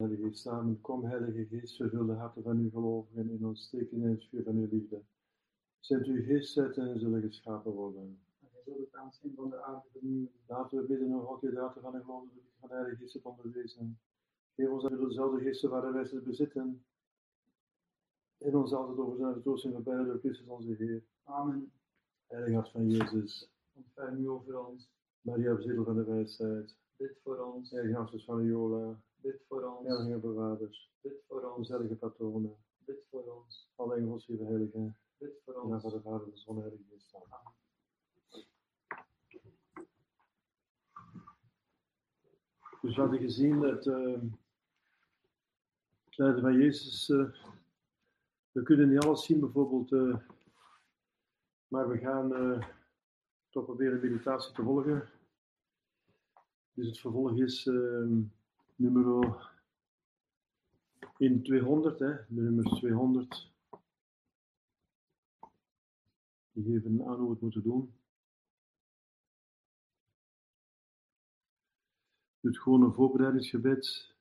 Heilige Geest, samen. Kom, Heilige Geest, vervul de harten van uw gelovigen in ons steken in het vuur van uw liefde. Zend uw geest uit en zullen geschapen worden. En van de aarde. Laten we bidden, o God, die de harten van de gelovigen van de Heilige Geest onderwezen. Geef ons dat we dezelfde geesten waar wij ze bezitten. En ons altijd over zijn vertoosting verbijden door Christus onze Heer. Amen. Heilige hart van Jezus. Ontferm u over ons. Maria, bezitter van de wijsheid. Bid voor ons. Heilige Hartjes van Iola. Bid voor ons. Heilige bewaarders. Bid voor ons. Heilige patronen. Bid voor ons. Alle engels, lieve heiligen. Bid voor En dan van ons. de Vader, de Heilige Geest. Amen. Dus we hadden gezien dat eh, het lijden van Jezus. eh, we kunnen niet alles zien, bijvoorbeeld. eh, maar we gaan eh, toch proberen de meditatie te volgen. Dus het vervolg is eh, nummer in 200, hè, de nummers 200. Die geven aan hoe we het moeten doen. Het gewone voorbereidingsgebed.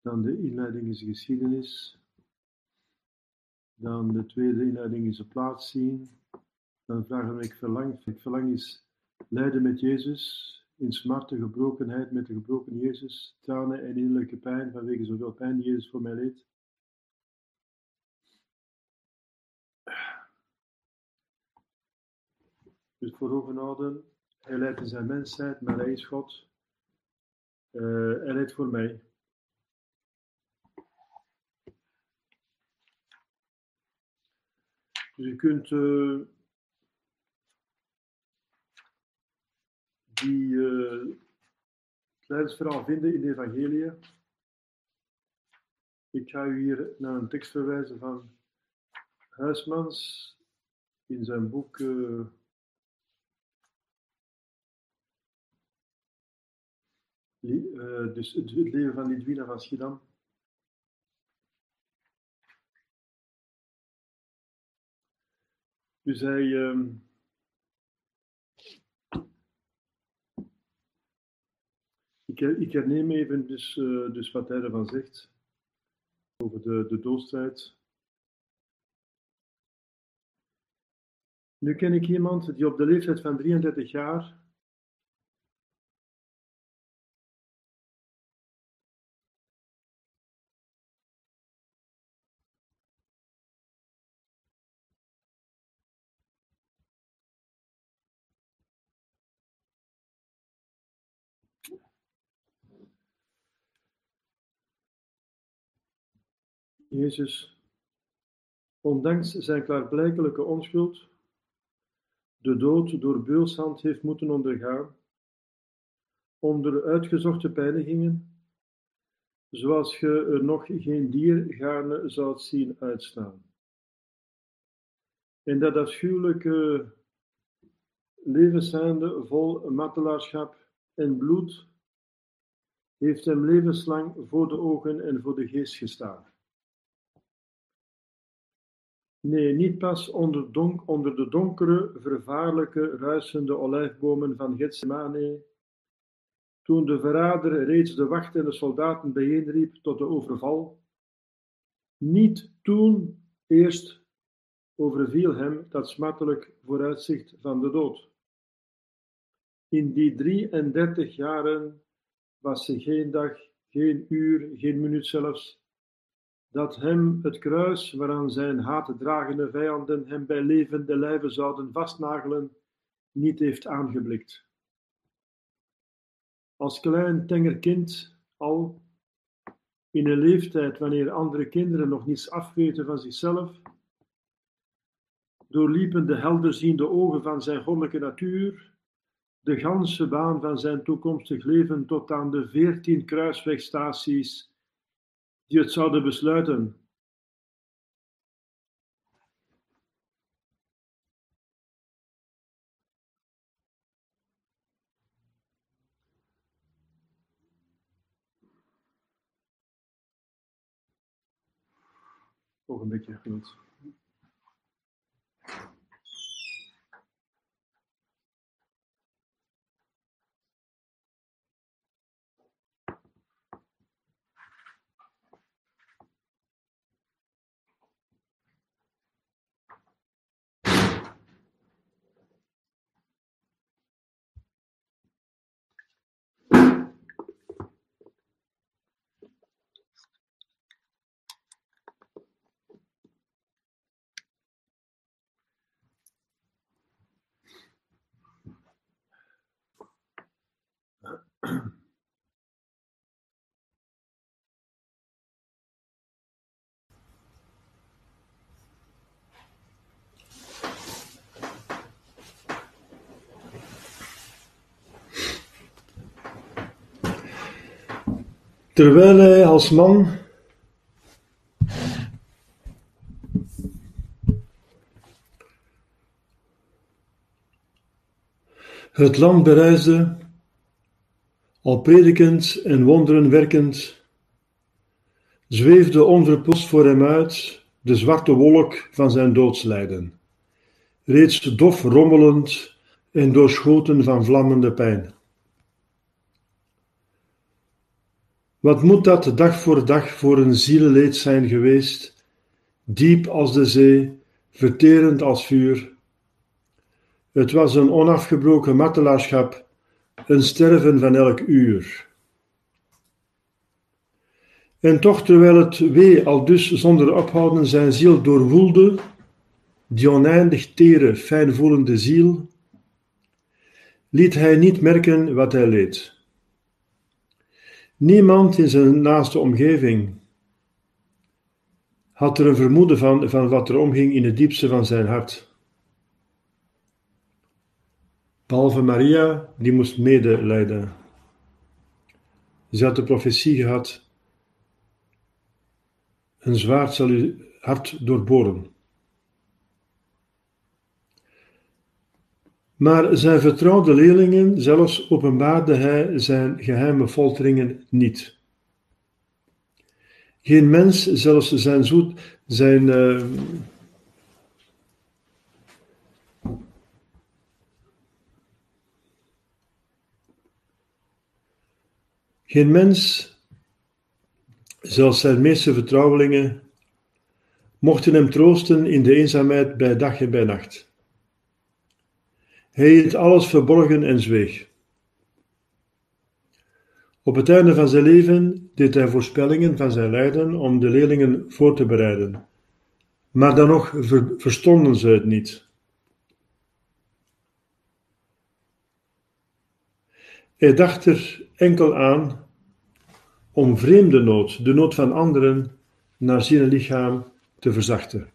Dan de inleiding is de geschiedenis. Dan de tweede inleiding is de plaats zien. Dan vragen we, ik verlang, ik verlang is lijden met Jezus. In smarte, gebrokenheid met de gebroken Jezus. Tranen en innerlijke pijn vanwege zoveel pijn die Jezus voor mij leed. Dus voor ogen hij leidt in zijn mensheid, maar hij is God. Eh, hij leidt voor mij. Dus je kunt eh, die eh het leidersverhaal vinden in de evangelie. Ik ga u hier naar een tekst verwijzen van Huismans in zijn boek eh, eh, dus het, het leven van Lidwina van Schiedam. Dus hij. ehm, ik, her- ik herneem even dus, eh, dus wat hij ervan zegt. Over de, de doodstrijd. Nu ken ik iemand die op de leeftijd van 33 jaar Jezus, ondanks zijn klaarblijkelijke onschuld, de dood door beulshand heeft moeten ondergaan, onder uitgezochte pijnigingen, zoals je er nog geen dier gaarne zoudt zien uitstaan. En dat afschuwelijke levenseinde vol martelaarschap en bloed heeft hem levenslang voor de ogen en voor de geest gestaan. Nee, niet pas onder, donk, onder de donkere, vervaarlijke, ruisende olijfbomen van Gethsemane, toen de verrader reeds de wachtende soldaten bijeenriep tot de overval. Niet toen eerst overviel hem dat smartelijk vooruitzicht van de dood. In die 33 jaren was er geen dag, geen uur, geen minuut zelfs, dat hem het kruis waaraan zijn haatdragende vijanden hem bij levende lijven zouden vastnagelen, niet heeft aangeblikt. Als klein tenger kind al, in een leeftijd wanneer andere kinderen nog niets afweten van zichzelf, doorliepen de helderziende ogen van zijn goddelijke natuur de ganse baan van zijn toekomstig leven tot aan de veertien kruiswegstaties die het zouden besluiten. Nog een beetje genoemd. Terwijl hij als man het land bereisde, al predikend en wonderen werkend, zweefde onverpost voor hem uit de zwarte wolk van zijn doodslijden, reeds dof rommelend en doorschoten van vlammende pijn. Wat moet dat dag voor dag voor een zieleleed zijn geweest, diep als de zee, verterend als vuur. Het was een onafgebroken martelaarschap, een sterven van elk uur. En toch, terwijl het wee al dus zonder ophouden zijn ziel doorwoelde, die oneindig tere, fijnvoelende ziel, liet hij niet merken wat hij leed. Niemand in zijn naaste omgeving had er een vermoeden van, van wat er omging in het diepste van zijn hart. Behalve Maria, die moest medelijden. Ze had de profetie gehad: een zwaard zal uw hart doorboren. Maar zijn vertrouwde leerlingen zelfs openbaarde hij zijn geheime folteringen niet. Geen mens, zelfs zijn zoet, zijn. Uh, geen mens, zelfs zijn meeste vertrouwelingen, mochten hem troosten in de eenzaamheid bij dag en bij nacht. Hij hield alles verborgen en zweeg. Op het einde van zijn leven deed hij voorspellingen van zijn lijden om de leerlingen voor te bereiden, maar dan nog verstonden ze het niet. Hij dacht er enkel aan om vreemde nood, de nood van anderen, naar zijn lichaam te verzachten.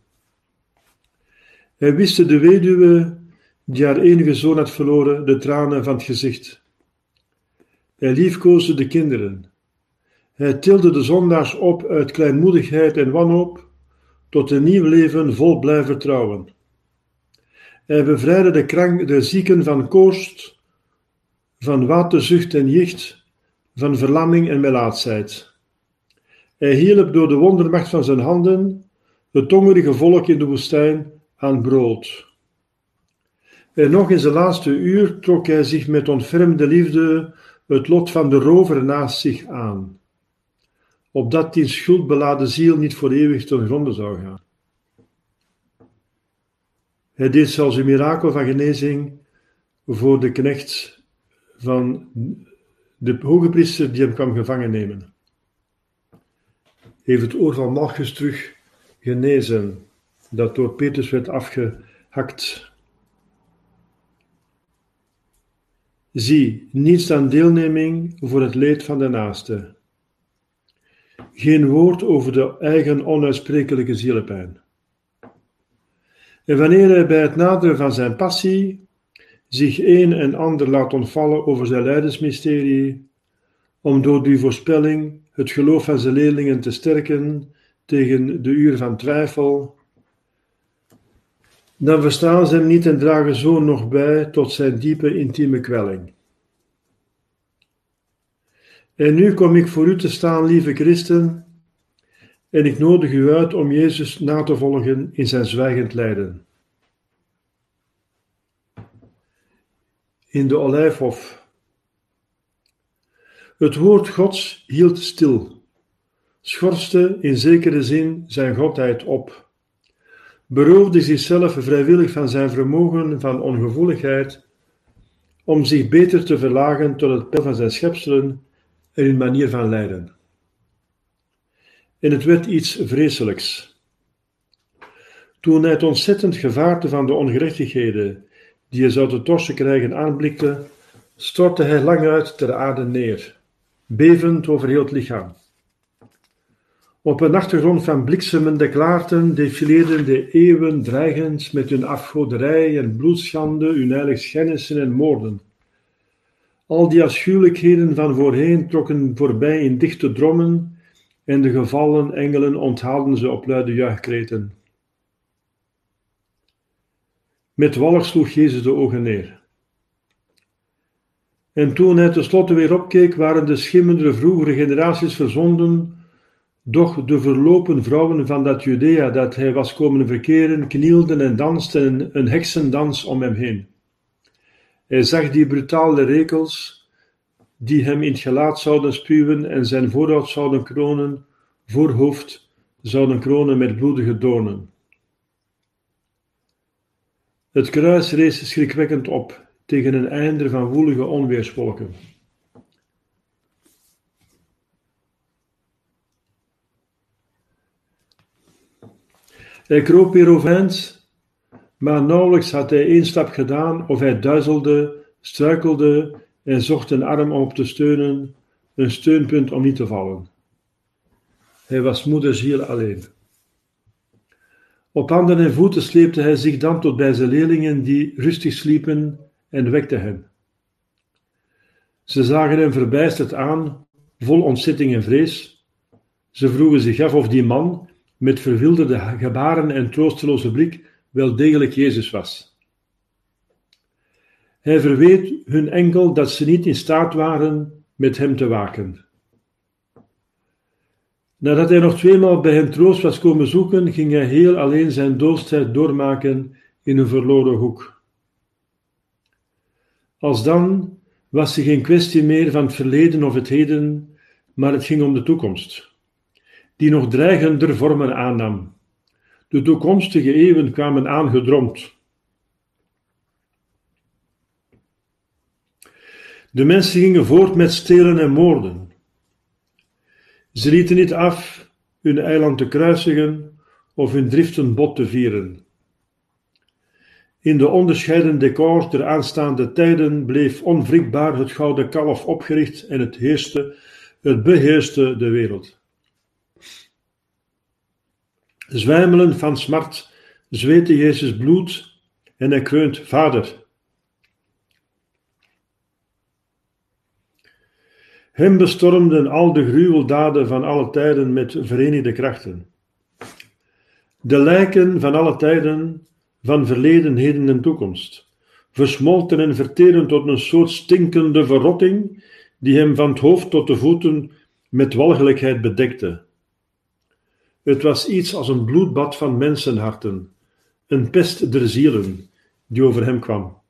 Hij wist de weduwe die haar enige zoon had verloren, de tranen van het gezicht. Hij liefkoosde de kinderen. Hij tilde de zondaars op uit kleinmoedigheid en wanhoop tot een nieuw leven vol blij vertrouwen. Hij bevrijdde de, krank, de zieken van koorst, van waterzucht en jicht, van verlamming en melaatsheid. Hij hielp door de wondermacht van zijn handen het hongerige volk in de woestijn aan brood. En nog in zijn laatste uur trok hij zich met ontfermde liefde het lot van de rover naast zich aan, opdat die schuldbeladen ziel niet voor eeuwig ten gronde zou gaan. Hij deed zelfs een mirakel van genezing voor de knecht van de hoge priester die hem kwam gevangen nemen. Heeft het oor van Malchus terug genezen, dat door Petrus werd afgehakt Zie, niets dan deelneming voor het leed van de naaste. Geen woord over de eigen onuitsprekelijke zielepijn. En wanneer hij bij het naderen van zijn passie zich een en ander laat ontvallen over zijn lijdensmysterie, om door die voorspelling het geloof van zijn leerlingen te sterken tegen de uur van twijfel, dan verstaan ze hem niet en dragen zo nog bij tot zijn diepe intieme kwelling. En nu kom ik voor u te staan, lieve christen, en ik nodig u uit om Jezus na te volgen in zijn zwijgend lijden. In de olijfhof. Het woord Gods hield stil, schorste in zekere zin zijn godheid op beroofde zichzelf vrijwillig van zijn vermogen van ongevoeligheid om zich beter te verlagen tot het peil van zijn schepselen en hun manier van lijden. En het werd iets vreselijks. Toen hij het ontzettend gevaarte van de ongerechtigheden die hij zou te torsen krijgen aanblikte, stortte hij lang uit ter aarde neer, bevend over heel het lichaam. Op een achtergrond van bliksemende klaarten defileerden de eeuwen dreigend met hun afgoderij en bloedschande, hun heiligschennissen en moorden. Al die afschuwelijkheden van voorheen trokken voorbij in dichte drommen en de gevallen engelen onthaalden ze op luide juichkreten. Met walg sloeg Jezus de ogen neer. En toen hij tenslotte weer opkeek, waren de schimmende vroegere generaties verzonden, doch de verlopen vrouwen van dat Judea dat hij was komen verkeren, knielden en dansten een heksendans om hem heen. Hij zag die brutale rekels, die hem in het gelaat zouden spuwen en zijn voorhoofd zouden kronen, voorhoofd zouden kronen met bloedige doornen. Het kruis rees schrikwekkend op tegen een einde van woelige onweerswolken. Hij kroop weer overeind, maar nauwelijks had hij één stap gedaan of hij duizelde, struikelde en zocht een arm om op te steunen, een steunpunt om niet te vallen. Hij was moederziel alleen. Op handen en voeten sleepte hij zich dan tot bij zijn leerlingen die rustig sliepen en wekte hen. Ze zagen hem verbijsterd aan, vol ontzetting en vrees. Ze vroegen zich af of die man, met verwilderde gebaren en troosteloze blik, wel degelijk Jezus was. Hij verweet hun enkel dat ze niet in staat waren met hem te waken. Nadat hij nog tweemaal bij hen troost was komen zoeken, ging hij heel alleen zijn doodstijd doormaken in een verloren hoek. Als dan was er geen kwestie meer van het verleden of het heden, maar het ging om de toekomst, die nog dreigender vormen aannam. De toekomstige eeuwen kwamen aangedromd. De mensen gingen voort met stelen en moorden. Ze lieten niet af hun eiland te kruisigen of hun driften bot te vieren. In de onderscheiden decor der aanstaande tijden bleef onwrikbaar het gouden kalf opgericht en het heerste, het beheerste de wereld. Zwijmelen van smart zweette Jezus bloed en hij kreunt, Vader, Hem bestormden al de gruweldaden van alle tijden met verenigde krachten. De lijken van alle tijden, van verleden, heden en toekomst, versmolten en verteren tot een soort stinkende verrotting, die hem van het hoofd tot de voeten met walgelijkheid bedekte. Het was iets als een bloedbad van mensenharten, een pest der zielen, die over hem kwam.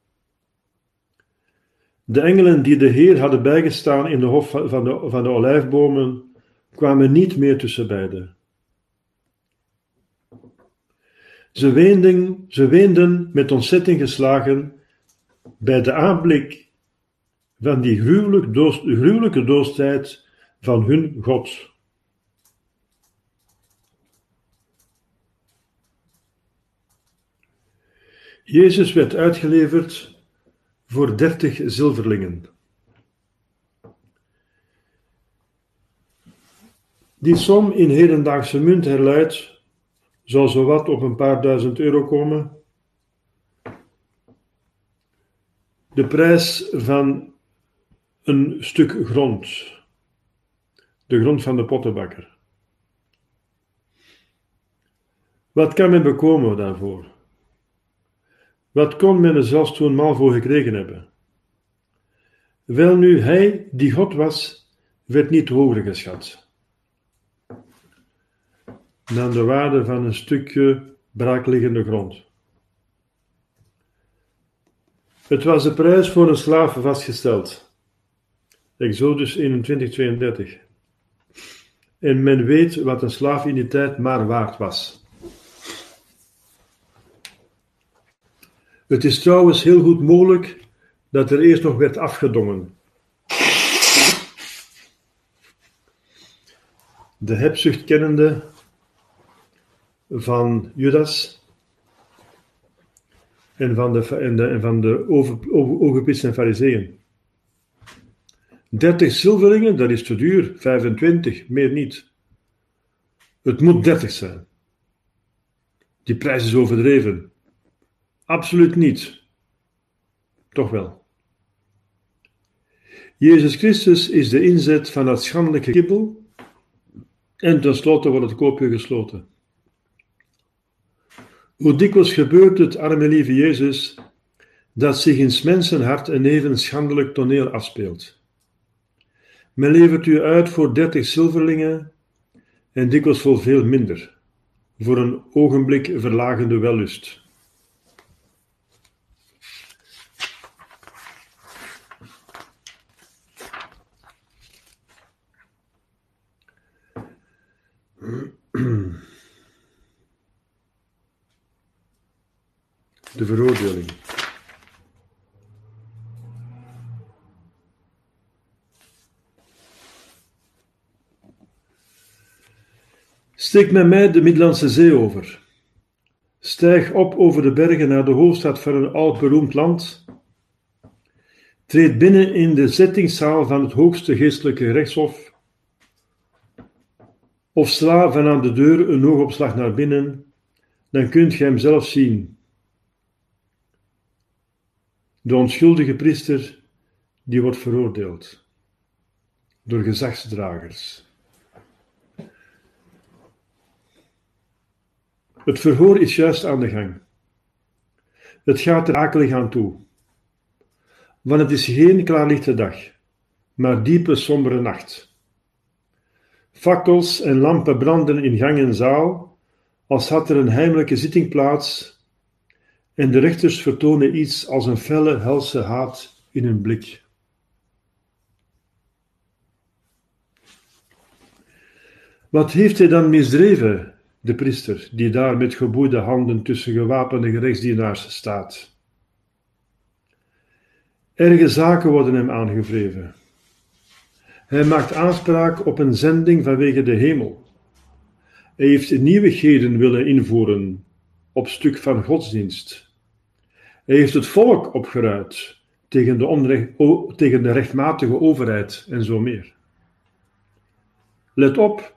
De engelen die de Heer hadden bijgestaan in de hof van de, van de olijfbomen, kwamen niet meer tussen beiden. Ze weenden, ze weenden met ontzetting geslagen bij de aanblik van die gruwelijke doodstijd van hun God. Jezus werd uitgeleverd voor dertig zilverlingen. Die som in hedendaagse munt herluidt, zal zowat op een paar duizend euro komen. De prijs van een stuk grond, de grond van de pottenbakker. Wat kan men bekomen daarvoor? Wat kon men er zelfs toen mal voor gekregen hebben? Welnu, hij die God was, werd niet hoger geschat dan de waarde van een stukje braakliggende grond. Het was de prijs voor een slaaf vastgesteld. Exodus 21, 32. En men weet wat een slaaf in die tijd maar waard was. Het is trouwens heel goed mogelijk dat er eerst nog werd afgedongen. De hebzucht kennende van Judas en van de, en de, en van de fariseeën. 30 zilverlingen, dat is te duur. 25, meer niet. Het moet 30 zijn. Die prijs is overdreven. Absoluut niet. Toch wel. Jezus Christus is de inzet van het schandelijke kibbel en tenslotte wordt het koopje gesloten. Hoe dikwijls gebeurt het, arme lieve Jezus, dat zich in 's mensen hart een even schandelijk toneel afspeelt. Men levert u uit voor dertig zilverlingen en dikwijls voor veel minder, voor een ogenblik verlagende wellust. De veroordeling. Steek met mij de Middellandse Zee over. Stijg op over de bergen naar de hoofdstad van een oud beroemd land. Treed binnen in de zettingszaal van het hoogste geestelijke rechtshof. Of sla van aan de deur een oogopslag naar binnen, dan kunt gij hem zelf zien. De onschuldige priester die wordt veroordeeld door gezagsdragers. Het verhoor is juist aan de gang. Het gaat er akelig aan toe. Want het is geen klaarlichte dag, maar diepe sombere nacht. Fakkels en lampen branden in gang en zaal, als had er een heimelijke zitting plaats, en de rechters vertonen iets als een felle helse haat in hun blik. Wat heeft hij dan misdreven, de priester, die daar met geboeide handen tussen gewapende gerechtsdienaars staat? Erge zaken worden hem aangevreven. Hij maakt aanspraak op een zending vanwege de hemel. Hij heeft nieuwigheden willen invoeren op stuk van godsdienst. Hij heeft het volk opgeruid tegen de, tegen de rechtmatige overheid en zo meer. Let op,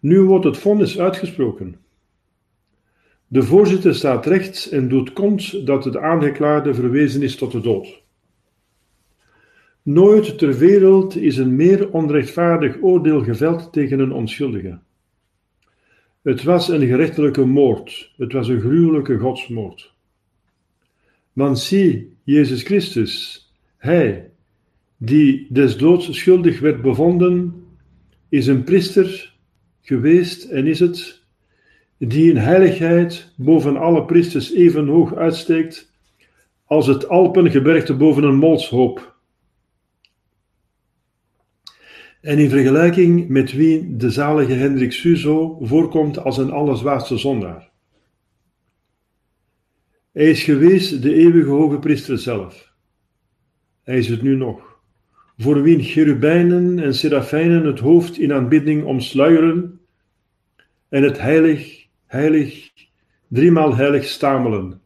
nu wordt het vonnis uitgesproken. De voorzitter staat rechts en doet kont dat de aangeklaarde verwezen is tot de dood. Nooit ter wereld is een meer onrechtvaardig oordeel geveld tegen een onschuldige. Het was een gerechtelijke moord, het was een gruwelijke godsmoord. Want zie, Jezus Christus, Hij, die des doods schuldig werd bevonden, is een priester geweest en is het, die in heiligheid boven alle priesters even hoog uitsteekt als het Alpengebergte boven een molshoop. En in vergelijking met wie de zalige Hendrik Suzo voorkomt als een allerzwaarste zondaar. Hij is geweest de eeuwige hoge priester zelf. Hij is het nu nog. Voor wie cherubijnen en serafijnen het hoofd in aanbidding omsluieren en het heilig, heilig, driemaal heilig stamelen.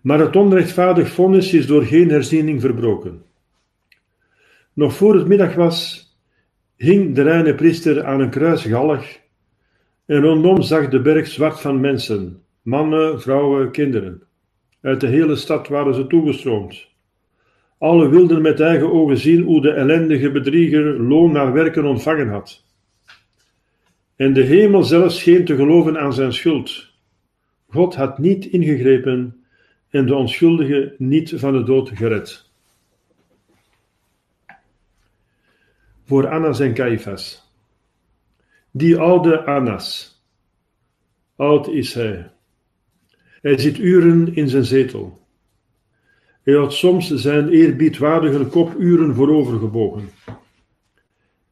Maar het onrechtvaardig vonnis is door geen herziening verbroken. Nog voor het middag was, hing de reine priester aan een kruisgalg en rondom zag de berg zwart van mensen, mannen, vrouwen, kinderen. Uit de hele stad waren ze toegestroomd. Alle wilden met eigen ogen zien hoe de ellendige bedrieger loon naar werken ontvangen had. En de hemel zelf scheen te geloven aan zijn schuld. God had niet ingegrepen en de onschuldige niet van de dood gered. Voor Annas en Caiaphas. Die oude Annas. Oud is hij. Hij zit uren in zijn zetel. Hij had soms zijn eerbiedwaardige kop uren voorovergebogen.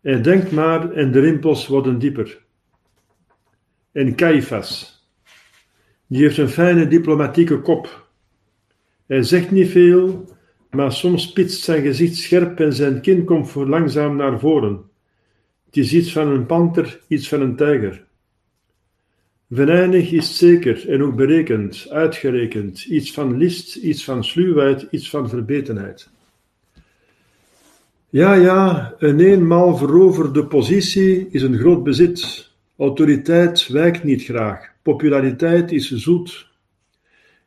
Hij denkt maar en de rimpels worden dieper. En Caiaphas, die heeft een fijne diplomatieke kop. Hij zegt niet veel, maar soms spitst zijn gezicht scherp en zijn kin komt voor langzaam naar voren. Het is iets van een panter, iets van een tijger. Venijnig is zeker en ook berekend, uitgerekend, iets van list, iets van sluwheid, iets van verbetenheid. Ja, ja, een eenmaal veroverde positie is een groot bezit. Autoriteit wijkt niet graag, populariteit is zoet.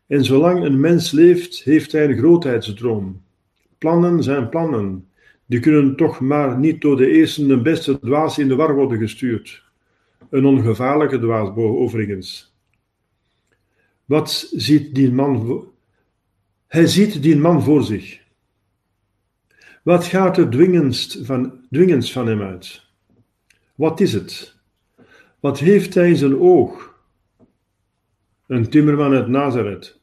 En zolang een mens leeft, heeft hij een grootheidsdroom. Plannen zijn plannen. Die kunnen toch maar niet door de eerste de beste dwaas in de war worden gestuurd. Een ongevaarlijke dwaas, overigens. Wat ziet die man? Hij ziet die man voor zich. Wat gaat er dwingendst van, dwingendst van hem uit? Wat is het? Wat heeft hij in zijn oog? Een timmerman uit Nazareth.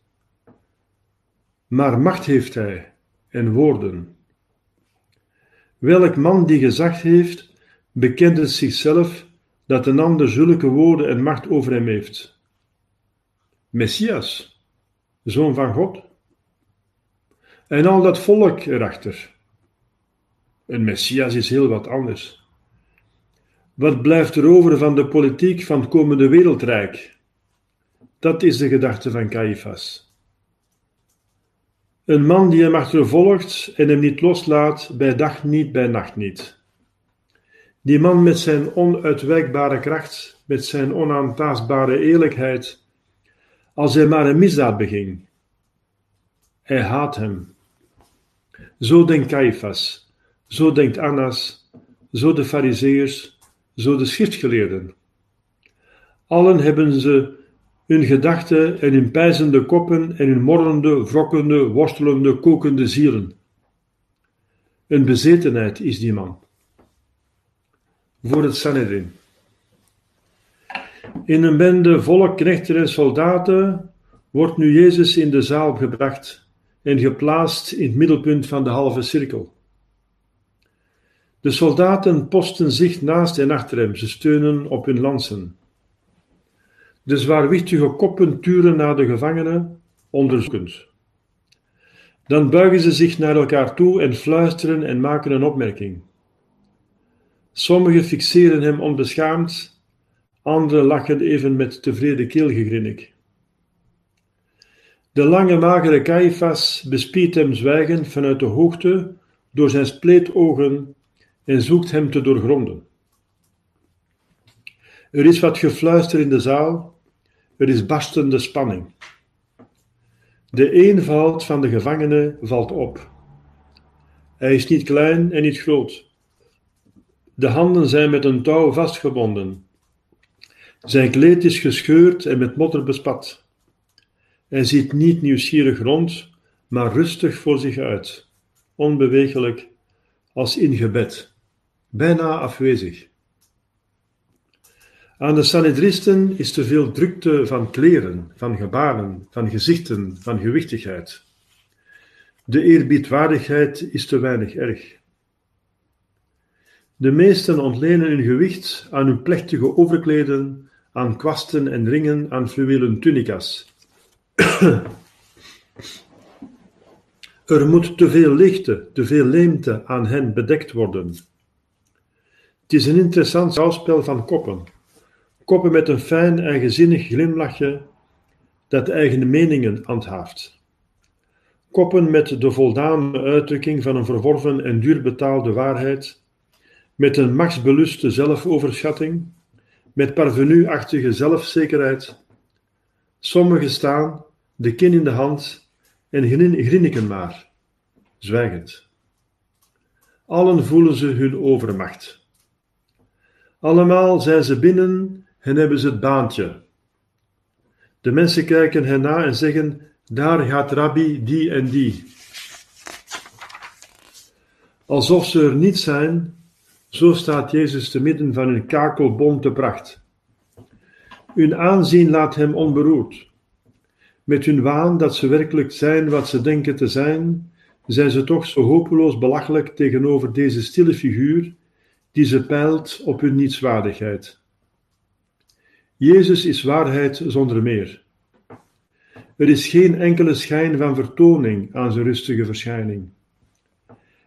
Maar macht heeft hij en woorden. Welk man die gezag heeft, bekende zichzelf dat een ander zulke woorden en macht over hem heeft. Messias, zoon van God. En al dat volk erachter. Een Messias is heel wat anders. Wat blijft er over van de politiek van het komende wereldrijk? Dat is de gedachte van Caiaphas. Een man die hem achtervolgt en hem niet loslaat, bij dag niet, bij nacht niet. Die man met zijn onuitwijkbare kracht, met zijn onaantastbare eerlijkheid, als hij maar een misdaad beging. Hij haat hem. Zo denkt Caiaphas, zo denkt Annas, zo de Farizeeërs, zo de schriftgeleerden. Allen hebben ze hun gedachten en hun pijzende koppen en hun morrende, wrokkende, worstelende, kokende zielen. Een bezetenheid is die man. Voor het Sanhedrin. In een bende volk, knechten en soldaten wordt nu Jezus in de zaal gebracht en geplaatst in het middelpunt van de halve cirkel. De soldaten posten zich naast en achter hem, ze steunen op hun lansen. De zwaarwichtige koppen turen naar de gevangenen, onderzoekend. Dan buigen ze zich naar elkaar toe en fluisteren en maken een opmerking. Sommigen fixeren hem onbeschaamd, anderen lachen even met tevreden keelgegrinnik. De lange magere Caiaphas bespiedt hem zwijgend vanuit de hoogte door zijn spleetogen en zoekt hem te doorgronden. Er is wat gefluister in de zaal, er is barstende spanning. De eenvoud van de gevangene valt op. Hij is niet klein en niet groot. De handen zijn met een touw vastgebonden. Zijn kleed is gescheurd en met modder bespat. Hij ziet niet nieuwsgierig rond, maar rustig voor zich uit, onbewegelijk, als in gebed, bijna afwezig. Aan de Sanhedristen is te veel drukte van kleren, van gebaren, van gezichten, van gewichtigheid. De eerbiedwaardigheid is te weinig erg. De meesten ontlenen hun gewicht aan hun plechtige overkleden, aan kwasten en ringen, aan fluwelen tunica's. er moet te veel lichte, te veel leemte aan hen bedekt worden. Het is een interessant schouwspel van koppen koppen met een fijn eigenzinnig glimlachje dat eigen meningen handhaaft. Koppen met de voldane uitdrukking van een verworven en duur betaalde waarheid, met een machtsbeluste zelfoverschatting, met parvenu-achtige zelfzekerheid. Sommigen staan, de kin in de hand, en grinniken maar, zwijgend. Allen voelen ze hun overmacht. Allemaal zijn ze binnen en hebben ze het baantje. De mensen kijken hen na en zeggen: Daar gaat Rabbi die en die. Alsof ze er niet zijn, zo staat Jezus te midden van een kakelbonte pracht. Hun aanzien laat hem onberoerd. Met hun waan dat ze werkelijk zijn wat ze denken te zijn, zijn ze toch zo hopeloos belachelijk tegenover deze stille figuur die ze peilt op hun nietswaardigheid. Jezus is waarheid zonder meer. Er is geen enkele schijn van vertoning aan zijn rustige verschijning.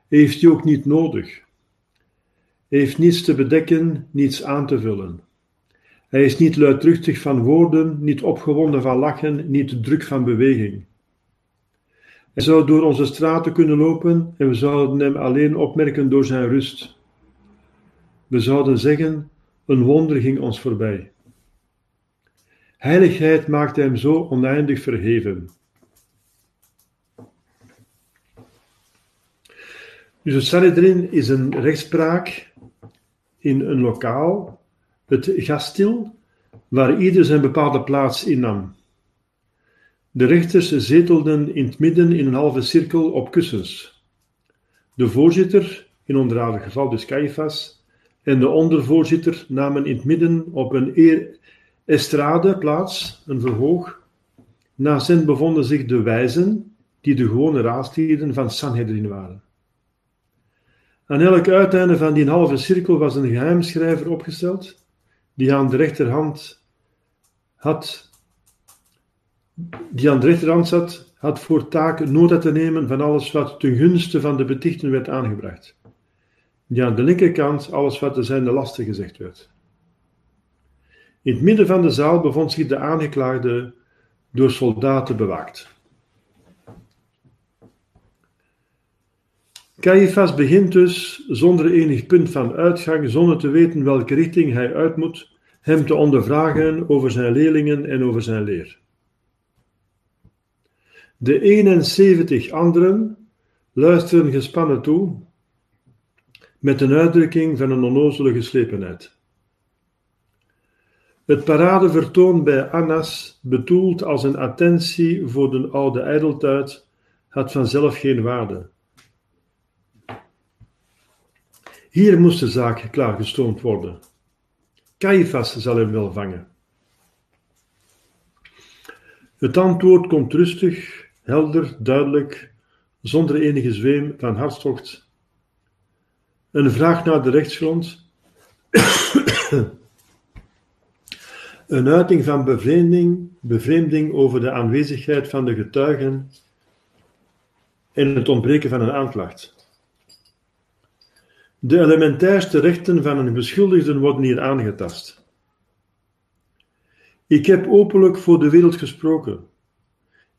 Heeft hij ook niet nodig. Heeft niets te bedekken, niets aan te vullen. Hij is niet luidruchtig van woorden, niet opgewonden van lachen, niet druk van beweging. Hij zou door onze straten kunnen lopen en we zouden hem alleen opmerken door zijn rust. We zouden zeggen: een wonder ging ons voorbij. Heiligheid maakte hem zo oneindig verheven. Dus de Sanhedrin is een rechtspraak in een lokaal, het gastil, waar ieder zijn bepaalde plaats innam. De rechters zetelden in het midden in een halve cirkel op kussens. De voorzitter, in onderhavig geval dus Caiaphas, en de ondervoorzitter namen in het midden op een eer estrade plaats, een verhoog. Naast hen bevonden zich de wijzen, die de gewone raadsleden van Sanhedrin waren. Aan elk uiteinde van die halve cirkel was een geheimschrijver opgesteld, die aan de rechterhand had, die aan de rechterhand zat, had voor taak nota te nemen van alles wat ten gunste van de betichten werd aangebracht. Die aan de linkerkant alles wat te zijn de lasten gezegd werd. In het midden van de zaal bevond zich de aangeklaagde door soldaten bewaakt. Caiaphas begint dus, zonder enig punt van uitgang, zonder te weten welke richting hij uit moet, hem te ondervragen over zijn leerlingen en over zijn leer. De 71 anderen luisteren gespannen toe, met een uitdrukking van een onnozele geslepenheid. Het paradevertoon bij Annas, bedoeld als een attentie voor de oude ijdeltuit, had vanzelf geen waarde. Hier moest de zaak klaargestoomd worden. Caiaphas zal hem wel vangen. Het antwoord komt rustig, helder, duidelijk, zonder enige zweem van hartstocht. Een vraag naar de rechtsgrond. Een uiting van bevreemding, bevreemding over de aanwezigheid van de getuigen en het ontbreken van een aanklacht. De elementairste rechten van een beschuldigde worden hier aangetast. Ik heb openlijk voor de wereld gesproken.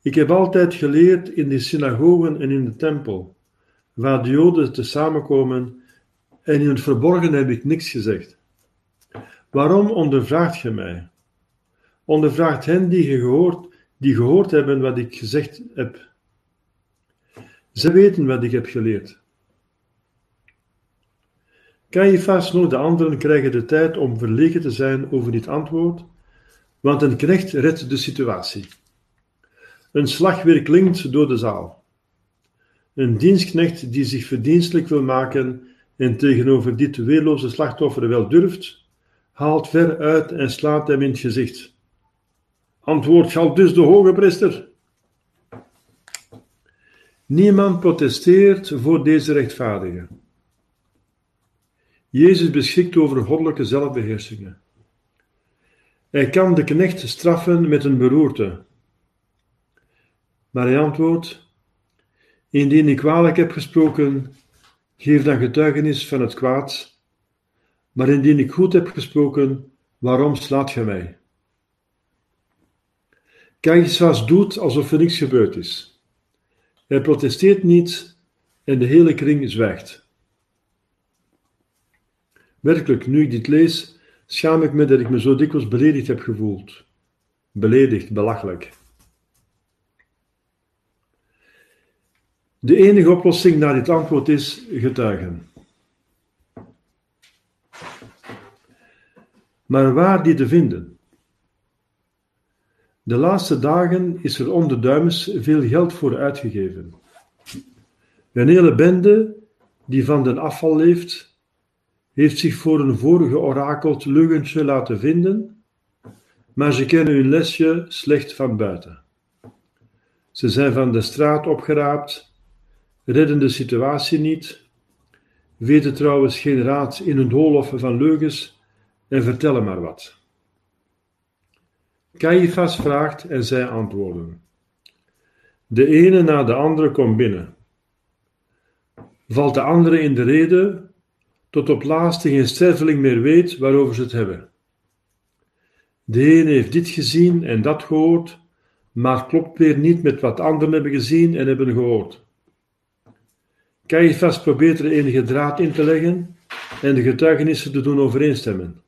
Ik heb altijd geleerd in de synagogen en in de tempel, waar de Joden te samenkomen, en in het verborgen heb ik niks gezegd. Waarom ondervraagt je mij? Ondervraagt hen die gehoord, die gehoord hebben wat ik gezegd heb. Ze weten wat ik heb geleerd. Caiaphas nog de anderen krijgen de tijd om verlegen te zijn over dit antwoord, want een knecht redt de situatie. Een slag weer klinkt door de zaal. Een dienstknecht die zich verdienstelijk wil maken en tegenover dit weerloze slachtoffer wel durft, haalt ver uit en slaat hem in het gezicht. Antwoord geldt dus de hoge priester. Niemand protesteert voor deze rechtvaardige. Jezus beschikt over goddelijke zelfbeheersingen. Hij kan de knecht straffen met een beroerte. Maar hij antwoordt: Indien ik kwalijk heb gesproken, geef dan getuigenis van het kwaad. Maar indien ik goed heb gesproken, waarom slaat je mij? Caiaphas doet alsof er niets gebeurd is. Hij protesteert niet en de hele kring zwijgt. Werkelijk, nu ik dit lees, schaam ik me dat ik me zo dikwijls beledigd heb gevoeld. Beledigd, belachelijk. De enige oplossing naar dit antwoord is getuigen. Maar waar die te vinden? De laatste dagen is er om veel geld voor uitgegeven. Een hele bende die van den afval leeft, heeft zich voor een vorige orakeld leugentje laten vinden, maar ze kennen hun lesje slecht van buiten. Ze zijn van de straat opgeraapt, redden de situatie niet, weten trouwens geen raad in een doolhof van leugens en vertellen maar wat. Caiaphas vraagt en zij antwoorden. De ene na de andere komt binnen. Valt de andere in de rede, tot op laatste geen sterveling meer weet waarover ze het hebben. De ene heeft dit gezien en dat gehoord, maar klopt weer niet met wat anderen hebben gezien en hebben gehoord. Caiaphas probeert er enige draad in te leggen en de getuigenissen te doen overeenstemmen.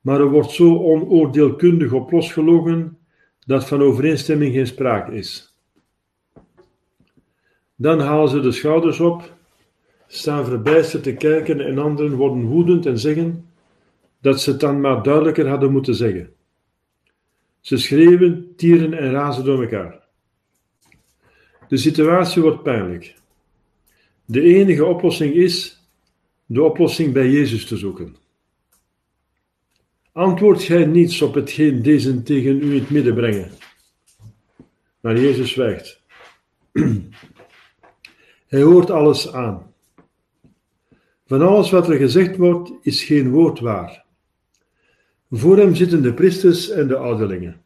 Maar er wordt zo onoordeelkundig op losgelogen dat van overeenstemming geen sprake is. Dan halen ze de schouders op staan verbijsterd te kijken en anderen worden woedend en zeggen dat ze het dan maar duidelijker hadden moeten zeggen. Ze schreeuwen, tieren en razen door elkaar. De situatie wordt pijnlijk. De enige oplossing is de oplossing bij Jezus te zoeken. Antwoord gij niets op hetgeen deze tegen u in het midden brengen. Maar Jezus zwijgt. Hij hoort alles aan. Van alles wat er gezegd wordt, is geen woord waar. Voor hem zitten de priesters en de ouderlingen.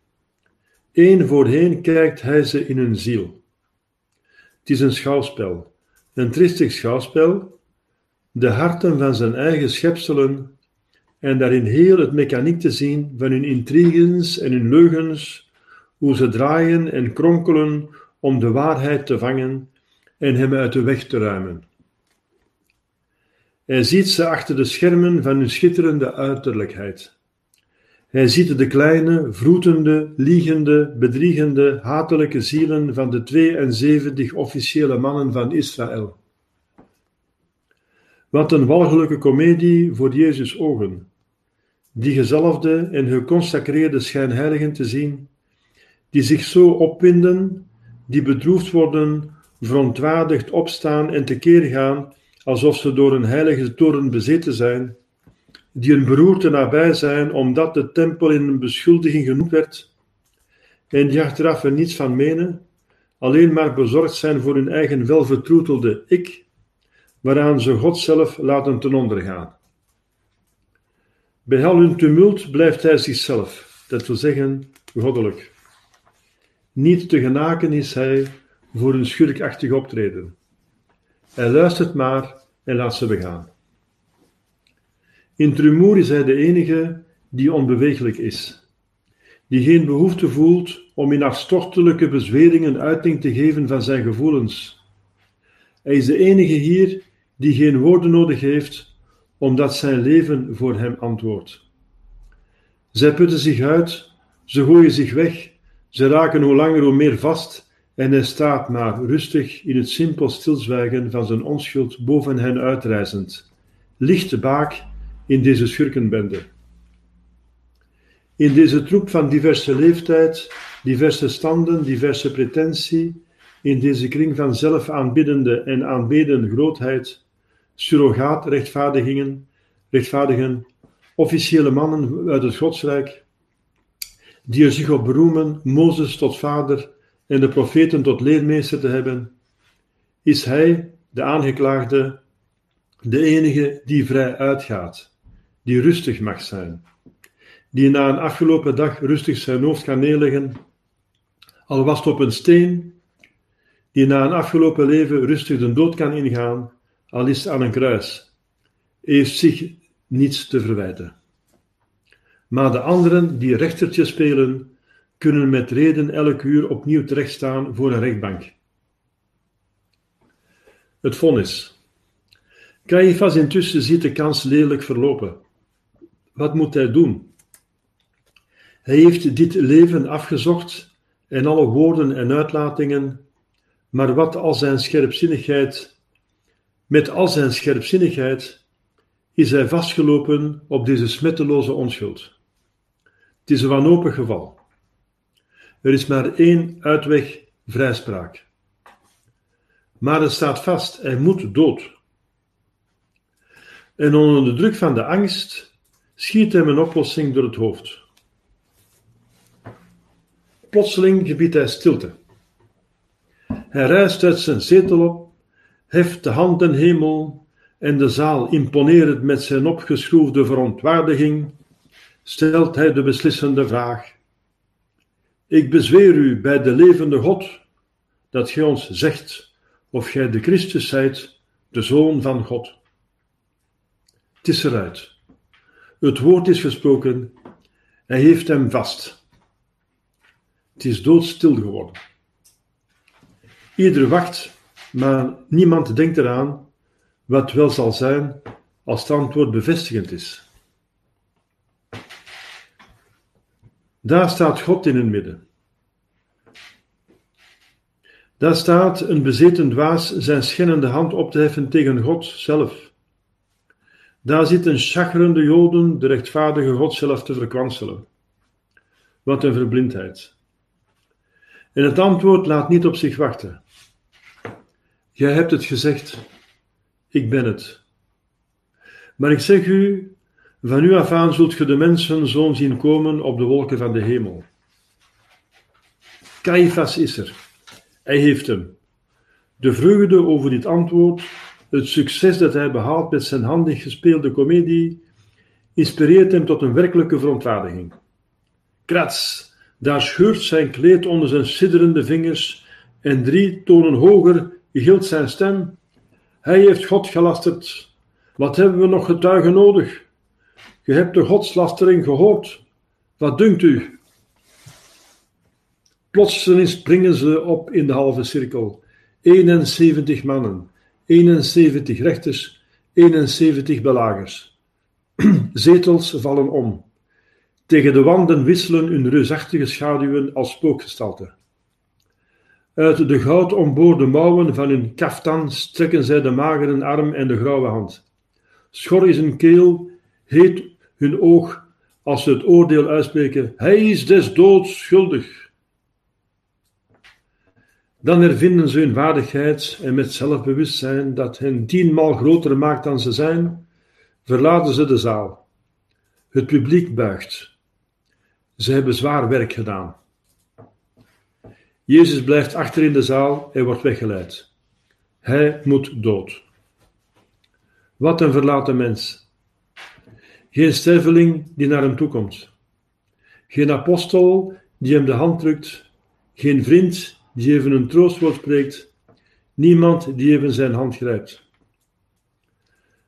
Eén voor één kijkt hij ze in hun ziel. Het is een schouwspel, een tristig schouwspel, de harten van zijn eigen schepselen en daarin heel het mechaniek te zien van hun intriges en hun leugens, hoe ze draaien en kronkelen om de waarheid te vangen en hem uit de weg te ruimen. Hij ziet ze achter de schermen van hun schitterende uiterlijkheid. Hij ziet de kleine, vroetende, liegende, bedriegende, hatelijke zielen van de 72 officiële mannen van Israël. Wat een walgelijke komedie voor Jezus' ogen, die gezalfde en geconsacreerde schijnheiligen te zien, die zich zo opwinden, die bedroefd worden, verontwaardigd opstaan en tekeer gaan, alsof ze door een heilige toren bezeten zijn, die een beroerte nabij zijn omdat de tempel in een beschuldiging genoemd werd, en die achteraf er niets van menen, alleen maar bezorgd zijn voor hun eigen welvertroetelde ik, waaraan ze God zelf laten ten onder gaan. Bij al hun tumult blijft hij zichzelf, dat wil zeggen goddelijk. Niet te genaken is hij voor een schurkachtig optreden. Hij luistert maar en laat ze begaan. In het rumoer is hij de enige die onbeweeglijk is, die geen behoefte voelt om in hartstochtelijke bezweringen uiting te geven van zijn gevoelens. Hij is de enige hier die geen woorden nodig heeft, omdat zijn leven voor hem antwoordt. Zij putten zich uit, ze gooien zich weg, ze raken hoe langer hoe meer vast en hij staat maar rustig in het simpel stilzwijgen van zijn onschuld boven hen uitreizend, lichte baak in deze schurkenbende. In deze troep van diverse leeftijd, diverse standen, diverse pretentie, in deze kring van zelfaanbiddende en aanbeden grootheid, surrogaat rechtvaardigingen, rechtvaardigen, officiële mannen uit het godsrijk, die er zich op beroemen Mozes tot vader en de profeten tot leermeester te hebben, is hij, de aangeklaagde, de enige die vrij uitgaat, die rustig mag zijn, die na een afgelopen dag rustig zijn hoofd kan neerleggen, al was het op een steen, die na een afgelopen leven rustig de dood kan ingaan, al is aan een kruis, heeft zich niets te verwijten. Maar de anderen die rechtertje spelen, kunnen met reden elk uur opnieuw terechtstaan voor een rechtbank. Het vonnis. Caiaphas intussen ziet de kans lelijk verlopen. Wat moet hij doen? Hij heeft dit leven afgezocht en alle woorden en uitlatingen, maar wat al zijn scherpzinnigheid, met al zijn scherpzinnigheid, is hij vastgelopen op deze smetteloze onschuld. Het is een wanhopig geval. Er is maar één uitweg, vrijspraak. Maar het staat vast, hij moet dood. En onder de druk van de angst schiet hem een oplossing door het hoofd. Plotseling gebiedt hij stilte. Hij rijst uit zijn zetel op, heft de hand ten hemel en de zaal imponerend met zijn opgeschroefde verontwaardiging, stelt hij de beslissende vraag: ik bezweer u bij de levende God, dat gij ons zegt of gij de Christus zijt, de Zoon van God. Het is eruit. Het woord is gesproken. Hij heeft hem vast. Het is doodstil geworden. Ieder wacht, maar niemand denkt eraan wat wel zal zijn als het antwoord bevestigend is. Daar staat God in het midden. Daar staat een bezeten dwaas zijn schennende hand op te heffen tegen God zelf. Daar zitten chagrende Joden de rechtvaardige God zelf te verkwanselen. Wat een verblindheid. En het antwoord laat niet op zich wachten. Jij hebt het gezegd, ik ben het. Maar ik zeg u, van nu af aan zult ge de mensen zoon zien komen op de wolken van de hemel. Caiaphas is er. Hij heeft hem. De vreugde over dit antwoord, het succes dat hij behaalt met zijn handig gespeelde komedie, inspireert hem tot een werkelijke verontwaardiging. Krats, daar scheurt zijn kleed onder zijn sidderende vingers en drie tonen hoger gilt zijn stem. Hij heeft God gelasterd. Wat hebben we nog getuigen nodig? Je hebt de godslastering gehoord. Wat dunkt u? Plotseling springen ze op in de halve cirkel. 71 mannen, 71 rechters, 71 belagers. Zetels vallen om. Tegen de wanden wisselen hun reusachtige schaduwen als spookgestalten. Uit de goud omboorde mouwen van hun kaftan strekken zij de magere arm en de grauwe hand. Schor is hun keel, heet hun oog als ze het oordeel uitspreken: Hij is des doods schuldig. Dan hervinden ze hun waardigheid en met zelfbewustzijn dat hen tienmaal groter maakt dan ze zijn, verlaten ze de zaal. Het publiek buigt. Ze hebben zwaar werk gedaan. Jezus blijft achter in de zaal en wordt weggeleid. Hij moet dood. Wat een verlaten mens. Geen sterveling die naar hem toekomt. Geen apostel die hem de hand drukt. Geen vriend die even een troostwoord spreekt. Niemand die even zijn hand grijpt.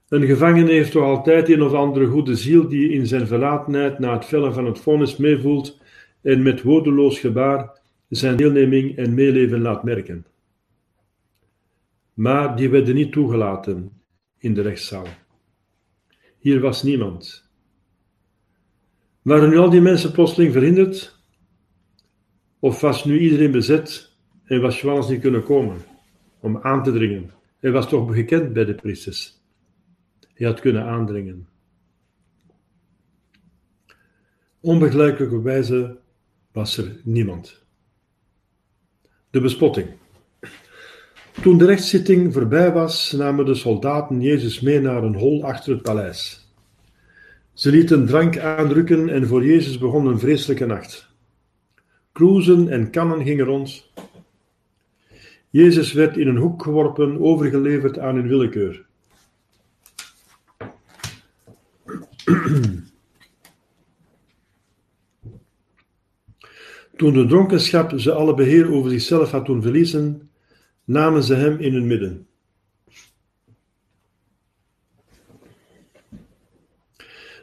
Een gevangene heeft toch altijd een of andere goede ziel die in zijn verlatenheid na het vellen van het vonnis meevoelt en met woordeloos gebaar zijn deelneming en meeleven laat merken. Maar die werden niet toegelaten in de rechtszaal. Hier was niemand. Waren nu al die mensen plotseling verhinderd? Of was nu iedereen bezet en was Johannes niet kunnen komen om aan te dringen? Hij was toch gekend bij de priesters. Hij had kunnen aandringen. Onbegrijpelijke wijze was er niemand. De bespotting. Toen de rechtszitting voorbij was, namen de soldaten Jezus mee naar een hol achter het paleis. Ze lieten drank aanrukken en voor Jezus begon een vreselijke nacht. Kroezen en kannen gingen rond. Jezus werd in een hoek geworpen, overgeleverd aan hun willekeur. Toen de dronkenschap ze alle beheer over zichzelf had doen verliezen, namen ze hem in hun midden.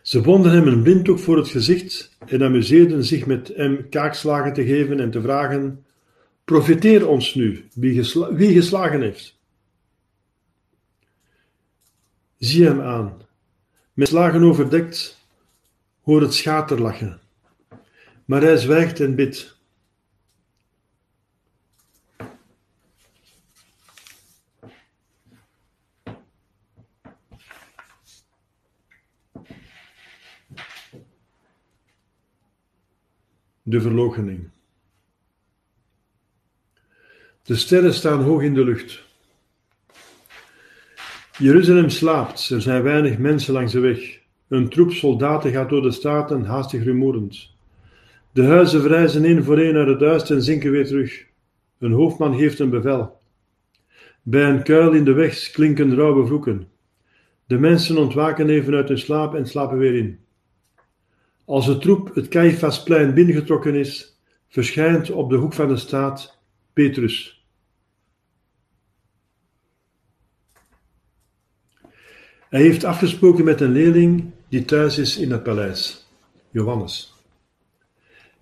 Ze bonden hem een blinddoek voor het gezicht en amuseerden zich met hem kaakslagen te geven en te vragen: Profiteer ons nu, wie, gesla wie geslagen heeft. Zie hem aan, met slagen overdekt, hoor het schaterlachen. Maar hij zwijgt en bidt. De verloochening. De sterren staan hoog in de lucht. Jeruzalem slaapt, er zijn weinig mensen langs de weg. Een troep soldaten gaat door de straten, haastig rumoerend. De huizen verrijzen één voor één uit het duister en zinken weer terug. Een hoofdman geeft een bevel. Bij een kuil in de weg klinken rauwe vloeken. De mensen ontwaken even uit hun slaap en slapen weer in. Als de troep het Caiaphasplein binnengetrokken is, verschijnt op de hoek van de straat Petrus. Hij heeft afgesproken met een leerling die thuis is in het paleis, Johannes.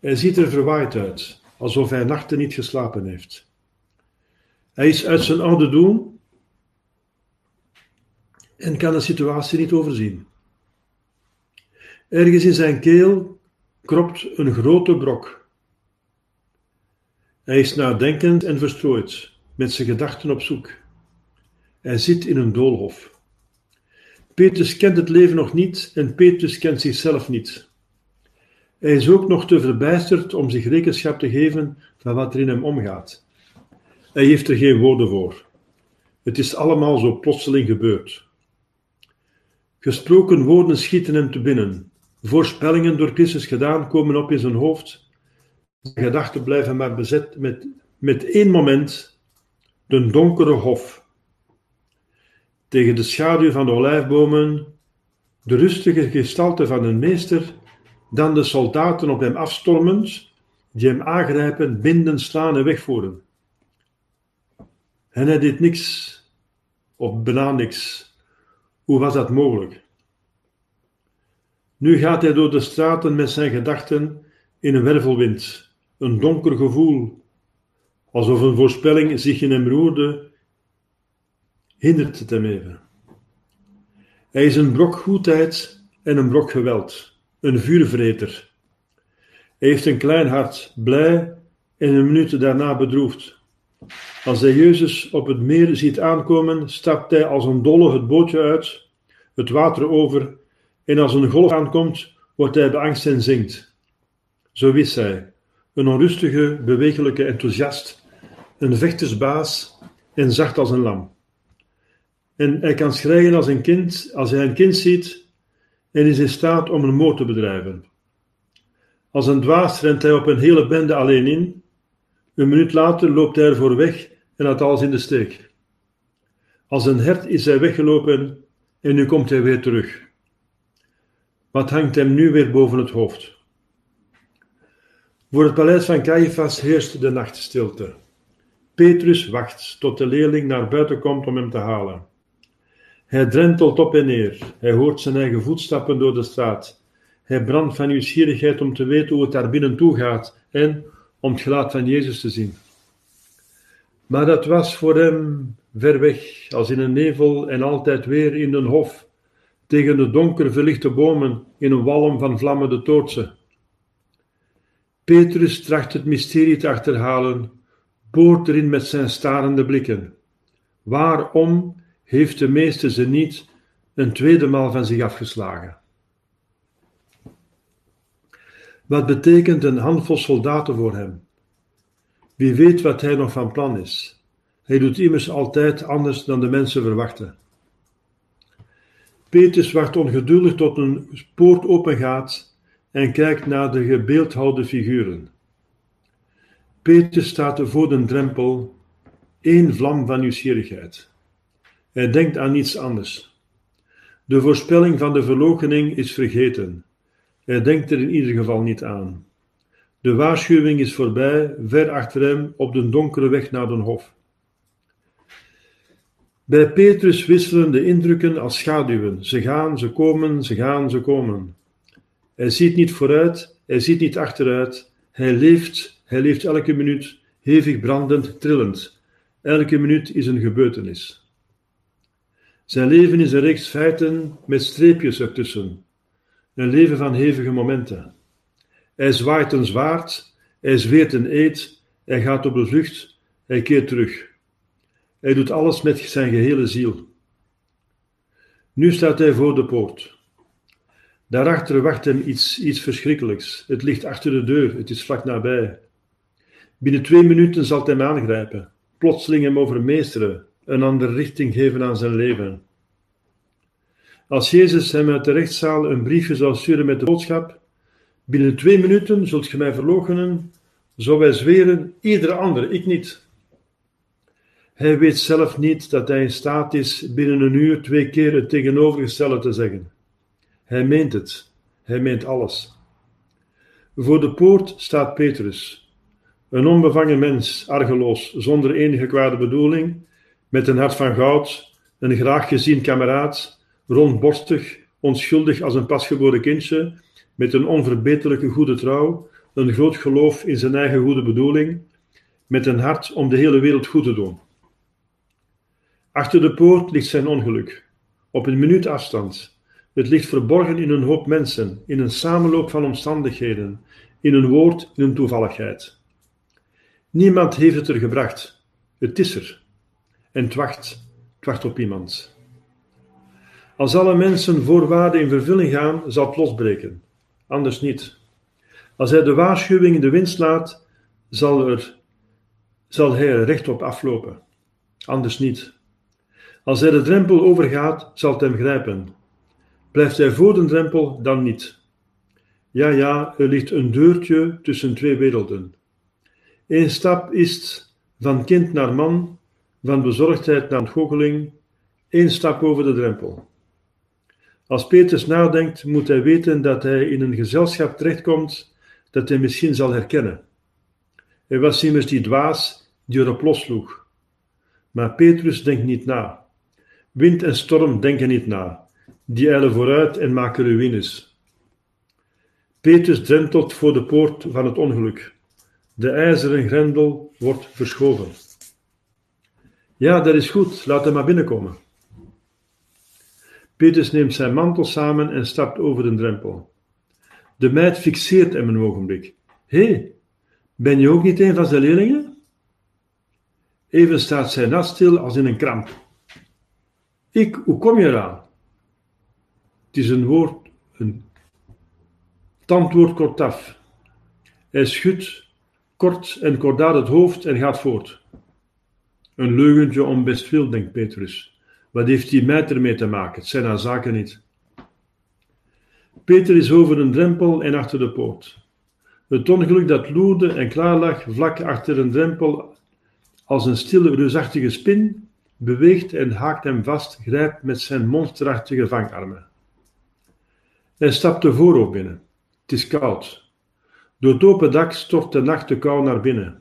Hij ziet er verwaaid uit, alsof hij nachten niet geslapen heeft. Hij is uit zijn oude doen en kan de situatie niet overzien. Ergens in zijn keel kropt een grote brok. Hij is nadenkend en verstrooid. met zijn gedachten op zoek. Hij zit in een doolhof. Petrus kent het leven nog niet en Petrus kent zichzelf niet. Hij is ook nog te verbijsterd om zich rekenschap te geven van wat er in hem omgaat. Hij heeft er geen woorden voor. Het is allemaal zo plotseling gebeurd. Gesproken woorden schieten hem te binnen. Voorspellingen door Christus gedaan komen op in zijn hoofd. Zijn gedachten blijven maar bezet met, met één moment, de donkere hof. Tegen de schaduw van de olijfbomen, de rustige gestalte van een meester, dan de soldaten op hem afstormend, die hem aangrijpen, binden, slaan en wegvoeren. En hij deed niks, of bijna niks. Hoe was dat mogelijk? Nu gaat hij door de straten met zijn gedachten in een wervelwind, een donker gevoel, alsof een voorspelling zich in hem roerde, hindert het hem even. Hij is een brok goedheid en een brok geweld, een vuurvreter. Hij heeft een klein hart, blij en een minuut daarna bedroefd. Als hij Jezus op het meer ziet aankomen, stapt hij als een dolle het bootje uit, het water over, en als een golf aankomt, wordt hij beangst en zingt. Zo wist hij, een onrustige, bewegelijke enthousiast, een vechtersbaas en zacht als een lam. En hij kan schreien als een kind, als hij een kind ziet, en is in staat om een moord te bedrijven. Als een dwaas rent hij op een hele bende alleen in, een minuut later loopt hij ervoor weg en laat alles in de steek. Als een hert is hij weggelopen en nu komt hij weer terug. Wat hangt hem nu weer boven het hoofd? Voor het paleis van Caiaphas heerst de nachtstilte. Petrus wacht tot de leerling naar buiten komt om hem te halen. Hij drentelt op en neer. Hij hoort zijn eigen voetstappen door de straat. Hij brandt van nieuwsgierigheid om te weten hoe het daar binnen toe gaat en om het gelaat van Jezus te zien. Maar dat was voor hem ver weg, als in een nevel en altijd weer in een hof, tegen de donker verlichte bomen in een walm van vlammende toortsen. Petrus tracht het mysterie te achterhalen, boort erin met zijn starende blikken. Waarom heeft de meester ze niet een tweede maal van zich afgeslagen? Wat betekent een handvol soldaten voor hem? Wie weet wat hij nog van plan is? Hij doet immers altijd anders dan de mensen verwachten. Petrus wacht ongeduldig tot een poort opengaat en kijkt naar de gebeeldhouwde figuren. Petrus staat voor de drempel, één vlam van nieuwsgierigheid. Hij denkt aan niets anders. De voorspelling van de verloochening is vergeten. Hij denkt er in ieder geval niet aan. De waarschuwing is voorbij, ver achter hem op de donkere weg naar den hof. Bij Petrus wisselen de indrukken als schaduwen. Ze gaan, ze komen, ze gaan, ze komen. Hij ziet niet vooruit, hij ziet niet achteruit. Hij leeft, hij leeft elke minuut, hevig brandend, trillend. Elke minuut is een gebeurtenis. Zijn leven is een reeks feiten met streepjes ertussen. Een leven van hevige momenten. Hij zwaait een zwaard, hij zweert een eed, hij gaat op de vlucht, hij keert terug. Hij doet alles met zijn gehele ziel. Nu staat hij voor de poort. Daarachter wacht hem iets, iets verschrikkelijks. Het ligt achter de deur, het is vlak nabij. Binnen twee minuten zal hij hem aangrijpen, plotseling hem overmeesteren, een andere richting geven aan zijn leven. Als Jezus hem uit de rechtszaal een briefje zou sturen met de boodschap: Binnen twee minuten zult ge mij verloochenen, zou wij zweren, iedere andere, ik niet. Hij weet zelf niet dat hij in staat is binnen een uur twee keer het tegenovergestelde te zeggen. Hij meent het, hij meent alles. Voor de poort staat Petrus, een onbevangen mens, argeloos, zonder enige kwade bedoeling, met een hart van goud, een graag gezien kameraad, rondborstig, onschuldig als een pasgeboren kindje, met een onverbeterlijke goede trouw, een groot geloof in zijn eigen goede bedoeling, met een hart om de hele wereld goed te doen. Achter de poort ligt zijn ongeluk, op een minuut afstand. Het ligt verborgen in een hoop mensen, in een samenloop van omstandigheden, in een woord, in een toevalligheid. Niemand heeft het er gebracht. Het is er. En het wacht. Op iemand. Als alle mensen voorwaarden in vervulling gaan, zal het losbreken. Anders niet. Als hij de waarschuwing in de wind slaat, zal, er, zal hij er rechtop aflopen. Anders niet. Als hij de drempel overgaat, zal het hem grijpen. Blijft hij voor de drempel, dan niet. Ja, ja, er ligt een deurtje tussen twee werelden. Eén stap is van kind naar man, van bezorgdheid naar ontgoocheling, één stap over de drempel. Als Petrus nadenkt, moet hij weten dat hij in een gezelschap terechtkomt dat hij misschien zal herkennen. Hij was immers die dwaas die erop lossloeg. Maar Petrus denkt niet na. Wind en storm denken niet na. Die eilen vooruit en maken ruïnes. Petrus drentelt voor de poort van het ongeluk. De ijzeren grendel wordt verschoven. Ja, dat is goed, laat hem maar binnenkomen. Petrus neemt zijn mantel samen en stapt over de drempel. De meid fixeert hem een ogenblik. Hé, ben je ook niet een van zijn leerlingen? Even staat zij nat stil als in een kramp. Ik, hoe kom je eraan? Het is een woord, een het antwoord kortaf. Hij schudt kort en kordaat het hoofd en gaat voort. Een leugentje om best veel, denkt Petrus. Wat heeft die meid ermee te maken? Het zijn haar zaken niet. Peter is over een drempel en achter de poort. Het ongeluk dat loerde en klaar lag vlak achter een drempel als een stille reusachtige spin, beweegt en haakt hem vast, grijpt met zijn monsterachtige vangarmen. Hij stapt de voorhoofd binnen. Het is koud. Door het open dak stort de nacht de kou naar binnen.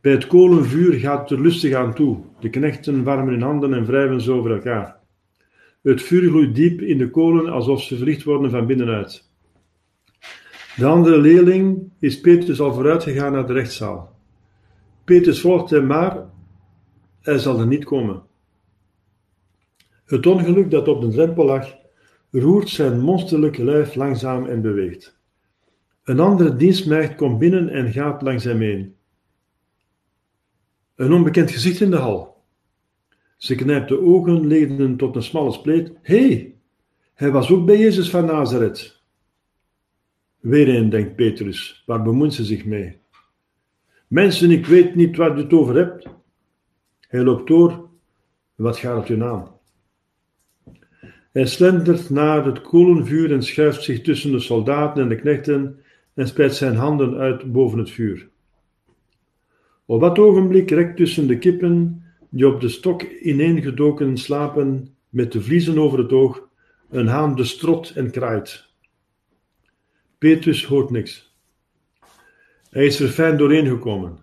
Bij het kolenvuur gaat het er lustig aan toe. De knechten warmen hun handen en wrijven ze over elkaar. Het vuur gloeit diep in de kolen alsof ze verlicht worden van binnenuit. De andere leerling is Petrus al vooruit gegaan naar de rechtszaal. Petrus volgt hem maar, hij zal er niet komen. Het ongeluk dat op de drempel lag, roert zijn monsterlijke lijf langzaam en beweegt. Een andere dienstmeid komt binnen en gaat langs hem heen. Een onbekend gezicht in de hal. Ze knijpt de ogen, leidend tot een smalle spleet. Hé, hey, hij was ook bij Jezus van Nazareth. Weer een, denkt Petrus, waar bemoeit ze zich mee? Mensen, ik weet niet waar u het over hebt. Hij loopt door. Wat gaat het u aan? Hij slentert naar het kolenvuur en schuift zich tussen de soldaten en de knechten en spreidt zijn handen uit boven het vuur. Op dat ogenblik rekt tussen de kippen die op de stok ineengedoken slapen met de vliezen over het oog, een haan de strot en kraait. Petrus hoort niks. Hij is er fijn doorheen gekomen.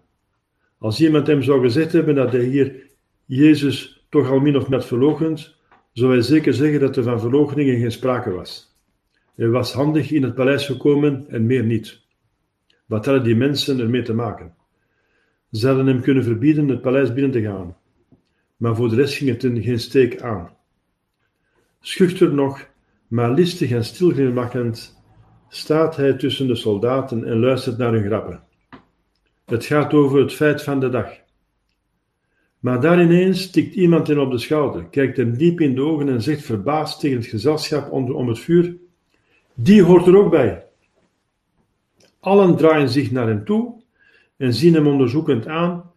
Als iemand hem zou gezegd hebben dat hij hier Jezus toch al min of meer verloochend, zou hij zeker zeggen dat er van verloocheningen geen sprake was. Hij was handig in het paleis gekomen en meer niet. Wat hadden die mensen ermee te maken? Ze hem kunnen verbieden het paleis binnen te gaan, maar voor de rest ging het hem geen steek aan. Schuchter nog, maar listig en stilglimlachend, staat hij tussen de soldaten en luistert naar hun grappen. Het gaat over het feit van de dag. Maar daar ineens tikt iemand hem op de schouder, kijkt hem diep in de ogen en zegt verbaasd tegen het gezelschap om het vuur: Die hoort er ook bij. Allen draaien zich naar hem toe en zien hem onderzoekend aan,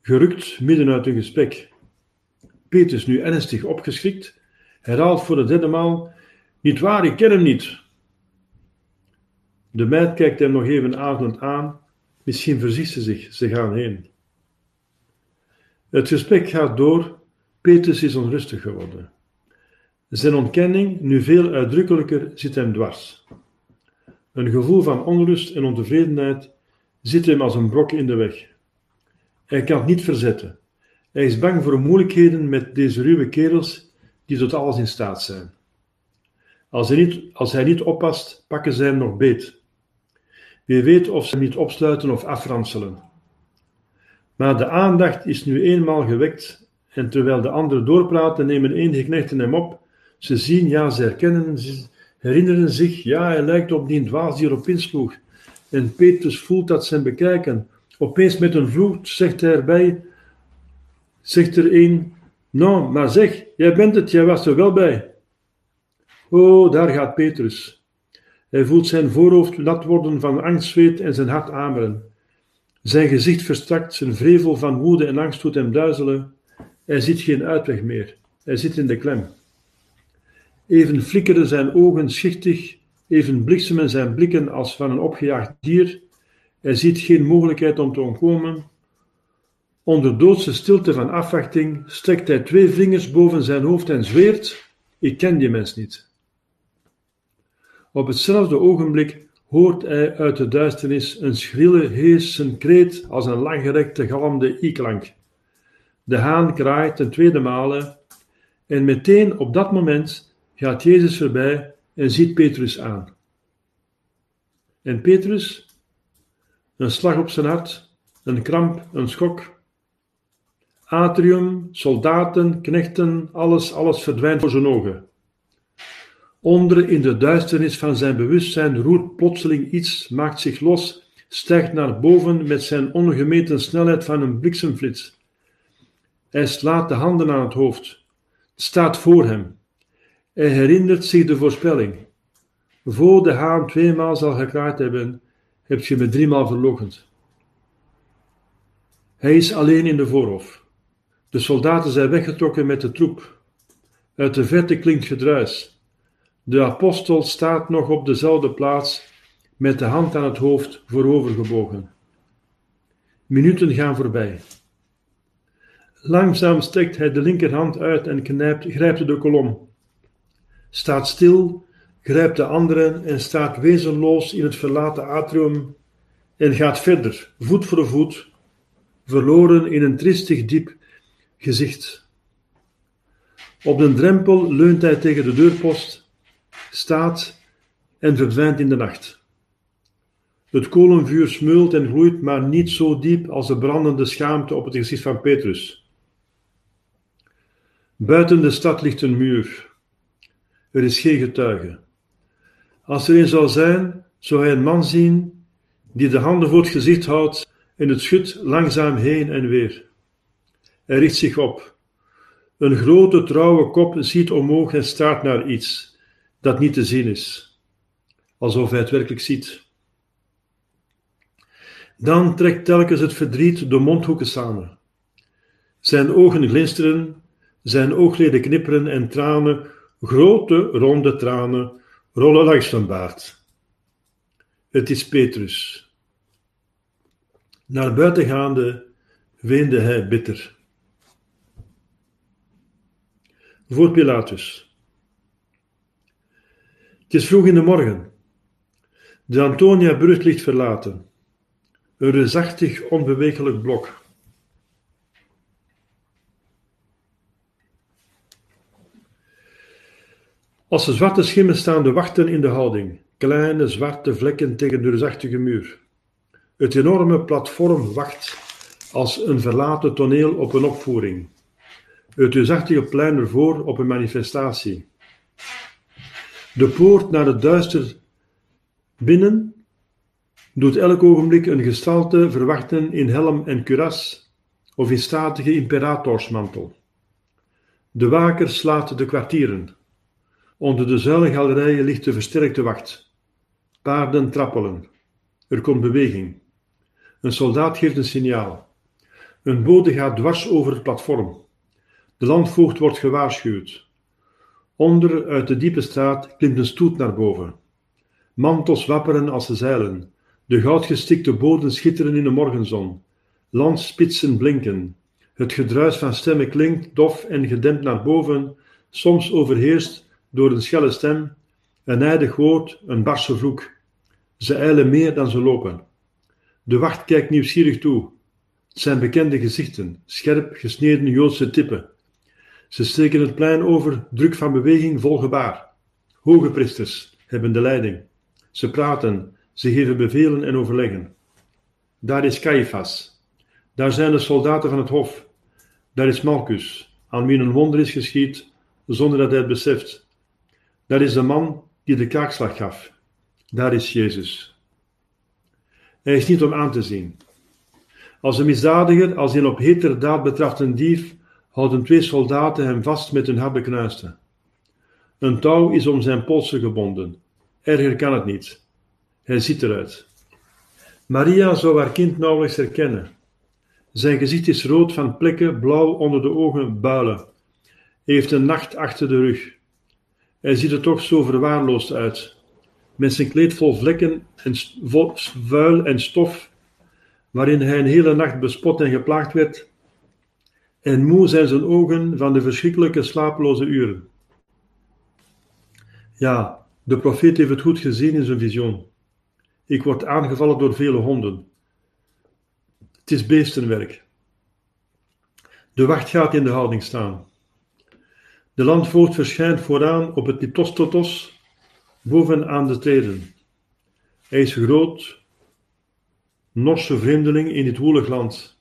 gerukt midden uit een gesprek. Petrus, nu ernstig opgeschrikt, herhaalt voor de derde maal: Niet waar, ik ken hem niet. De meid kijkt hem nog even ademend aan, misschien verziet ze zich, ze gaan heen. Het gesprek gaat door, Petrus is onrustig geworden. Zijn ontkenning, nu veel uitdrukkelijker, zit hem dwars. Een gevoel van onrust en ontevredenheid zit hem als een brok in de weg. Hij kan het niet verzetten. Hij is bang voor moeilijkheden met deze ruwe kerels die tot alles in staat zijn. Als hij niet, als hij niet oppast, pakken zij hem nog beet. Wie weet of ze hem niet opsluiten of afranselen. Maar de aandacht is nu eenmaal gewekt en terwijl de anderen doorpraten, nemen enige knechten hem op. Ze zien, ja, ze herkennen, ze herinneren zich, ja, hij lijkt op die dwaas die erop insloeg. En Petrus voelt dat hem bekijken. Opeens met een vloed zegt hij erbij, zegt er een: Nou, maar zeg, jij bent het, jij was er wel bij. Oh, daar gaat Petrus. Hij voelt zijn voorhoofd nat worden van angstzweet en zijn hart ameren. Zijn gezicht verstrakt, zijn vrevel van woede en angst doet hem duizelen. Hij ziet geen uitweg meer. Hij zit in de klem. Even flikkeren zijn ogen schichtig, even bliksemen zijn blikken als van een opgejaagd dier. Hij ziet geen mogelijkheid om te ontkomen. Onder doodse stilte van afwachting strekt hij twee vingers boven zijn hoofd en zweert: Ik ken die mens niet. Op hetzelfde ogenblik hoort hij uit de duisternis een schrille, heerse kreet als een langgerekte galmde i-klank. De haan kraait ten tweede male en meteen op dat moment gaat Jezus voorbij en ziet Petrus aan. En Petrus, een slag op zijn hart, een kramp, een schok. Atrium, soldaten, knechten, alles, alles verdwijnt voor zijn ogen. Onder in de duisternis van zijn bewustzijn roert plotseling iets, maakt zich los, stijgt naar boven met zijn ongemeten snelheid van een bliksemflits. Hij slaat de handen aan het hoofd, staat voor hem. Hij herinnert zich de voorspelling. Voor de haan tweemaal zal gekraaid hebben, heb je me driemaal verloochend. Hij is alleen in de voorhof. De soldaten zijn weggetrokken met de troep. Uit de verte klinkt gedruis. De apostel staat nog op dezelfde plaats, met de hand aan het hoofd voorovergebogen. Minuten gaan voorbij. Langzaam strekt hij de linkerhand uit en knijpt, grijpt de kolom. Staat stil, grijpt de andere en staat wezenloos in het verlaten atrium en gaat verder, voet voor voet, verloren in een tristig diep gezicht. Op de drempel leunt hij tegen de deurpost staat en verdwijnt in de nacht. Het kolenvuur smeult en gloeit, maar niet zo diep als de brandende schaamte op het gezicht van Petrus. Buiten de stad ligt een muur. Er is geen getuige. Als er een zou zijn, zou hij een man zien die de handen voor het gezicht houdt en het schudt langzaam heen en weer. Hij richt zich op. Een grote trouwe kop ziet omhoog en staart naar iets dat niet te zien is, alsof hij het werkelijk ziet. Dan trekt telkens het verdriet de mondhoeken samen. Zijn ogen glinsteren, zijn oogleden knipperen en tranen, grote ronde tranen, rollen langs zijn baard. Het is Petrus. Naar buiten gaande weende hij bitter. Voor Pilatus. Het is vroeg in de morgen. De Antonia-brug ligt verlaten. Een reusachtig, onbewegelijk blok. Als de zwarte schimmen staan de wachten in de houding, kleine zwarte vlekken tegen de reusachtige muur. Het enorme platform wacht als een verlaten toneel op een opvoering. Het reusachtige plein ervoor op een manifestatie. De poort naar het duister binnen doet elk ogenblik een gestalte verwachten in helm en kuras of in statige imperatorsmantel. De waker slaat de kwartieren. Onder de zuilengalerijen ligt de versterkte wacht. Paarden trappelen. Er komt beweging. Een soldaat geeft een signaal. Een bode gaat dwars over het platform. De landvoogd wordt gewaarschuwd. Onder, uit de diepe straat, klimt een stoet naar boven. Mantels wapperen als ze zeilen. De goudgestikte boden schitteren in de morgenzon. Landspitsen blinken. Het gedruis van stemmen klinkt dof en gedempt naar boven, soms overheerst door een schelle stem, een nijdig woord, een barse vloek. Ze eilen meer dan ze lopen. De wacht kijkt nieuwsgierig toe. Het zijn bekende gezichten, scherp gesneden Joodse tippen. Ze steken het plein over, druk van beweging, vol gebaar. Hoge priesters hebben de leiding. Ze praten, ze geven bevelen en overleggen. Daar is Caiaphas. Daar zijn de soldaten van het hof. Daar is Malchus, aan wie een wonder is geschied, zonder dat hij het beseft. Daar is de man die de kaakslag gaf. Daar is Jezus. Hij is niet om aan te zien. Als een misdadiger, als een op heterdaad betrafte dief, houden twee soldaten hem vast met hun harde. Een touw is om zijn polsen gebonden. Erger kan het niet. Hij ziet eruit. Maria zou haar kind nauwelijks herkennen. Zijn gezicht is rood van plekken, blauw onder de ogen, builen. Hij heeft een nacht achter de rug. Hij ziet er toch zo verwaarloosd uit. Met zijn kleed vol vlekken en vuil en stof, waarin hij een hele nacht bespot en geplaagd werd. En moe zijn zijn ogen van de verschrikkelijke slapeloze uren. Ja, de profeet heeft het goed gezien in zijn visioen. Ik word aangevallen door vele honden. Het is beestenwerk. De wacht gaat in de houding staan. De landvoogd verschijnt vooraan op het litostotos, boven aan de treden. Hij is groot, Norse vreemdeling in dit woelig land.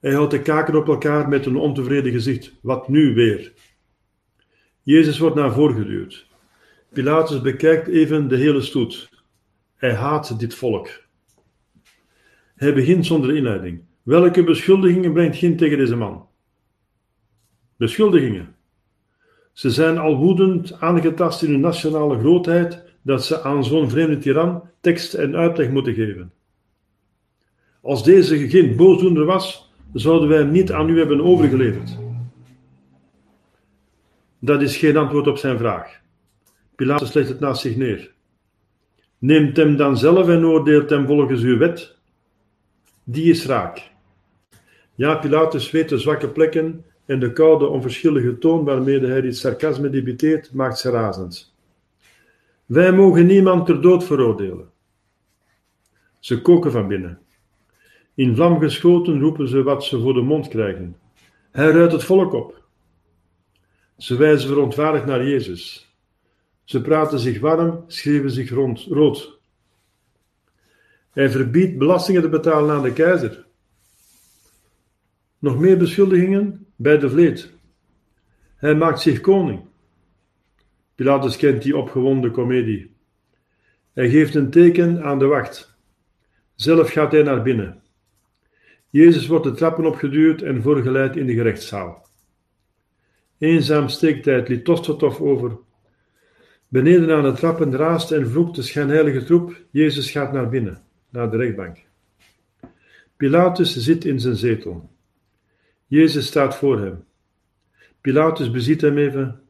Hij houdt de kaken op elkaar met een ontevreden gezicht. Wat nu weer? Jezus wordt naar voren geduwd. Pilatus bekijkt even de hele stoet. Hij haat dit volk. Hij begint zonder inleiding. Welke beschuldigingen brengt Gin tegen deze man? Beschuldigingen. Ze zijn al woedend aangetast in hun nationale grootheid dat ze aan zo'n vreemde tiran tekst en uitleg moeten geven. Als deze geen boosdoener was, zouden wij hem niet aan u hebben overgeleverd. Dat is geen antwoord op zijn vraag. Pilatus legt het naast zich neer. Neemt hem dan zelf en oordeelt hem volgens uw wet. Die is raak. Ja, Pilatus weet de zwakke plekken en de koude, onverschillige toon waarmee hij dit sarcasme debiteert, maakt ze razend. Wij mogen niemand ter dood veroordelen. Ze koken van binnen. In vlam geschoten roepen ze wat ze voor de mond krijgen. Hij ruidt het volk op. Ze wijzen verontwaardigd naar Jezus. Ze praten zich warm, schreven zich rond, rood. Hij verbiedt belastingen te betalen aan de keizer. Nog meer beschuldigingen bij de vleet. Hij maakt zich koning. Pilatus kent die opgewonden komedie. Hij geeft een teken aan de wacht. Zelf gaat hij naar binnen. Jezus wordt de trappen opgeduwd en voorgeleid in de gerechtszaal. Eenzaam steekt hij het litostotov over. Beneden aan de trappen raast en vloekt de schijnheilige troep. Jezus gaat naar binnen, naar de rechtbank. Pilatus zit in zijn zetel. Jezus staat voor hem. Pilatus beziet hem even.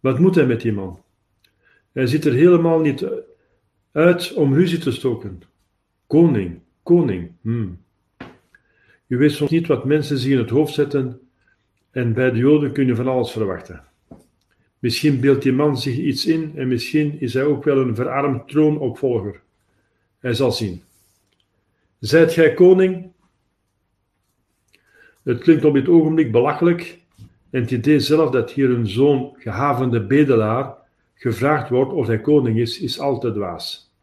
Wat moet hij met die man? Hij ziet er helemaal niet uit om ruzie te stoken. Koning, koning, hmm. U weet soms niet wat mensen zich in het hoofd zetten en bij de Joden kun je van alles verwachten. Misschien beeldt die man zich iets in en misschien is hij ook wel een verarmd troonopvolger. Hij zal zien. Zijt gij koning? Het klinkt op dit ogenblik belachelijk en het idee zelf dat hier een zo'n gehavende bedelaar gevraagd wordt of hij koning is, is al te dwaas.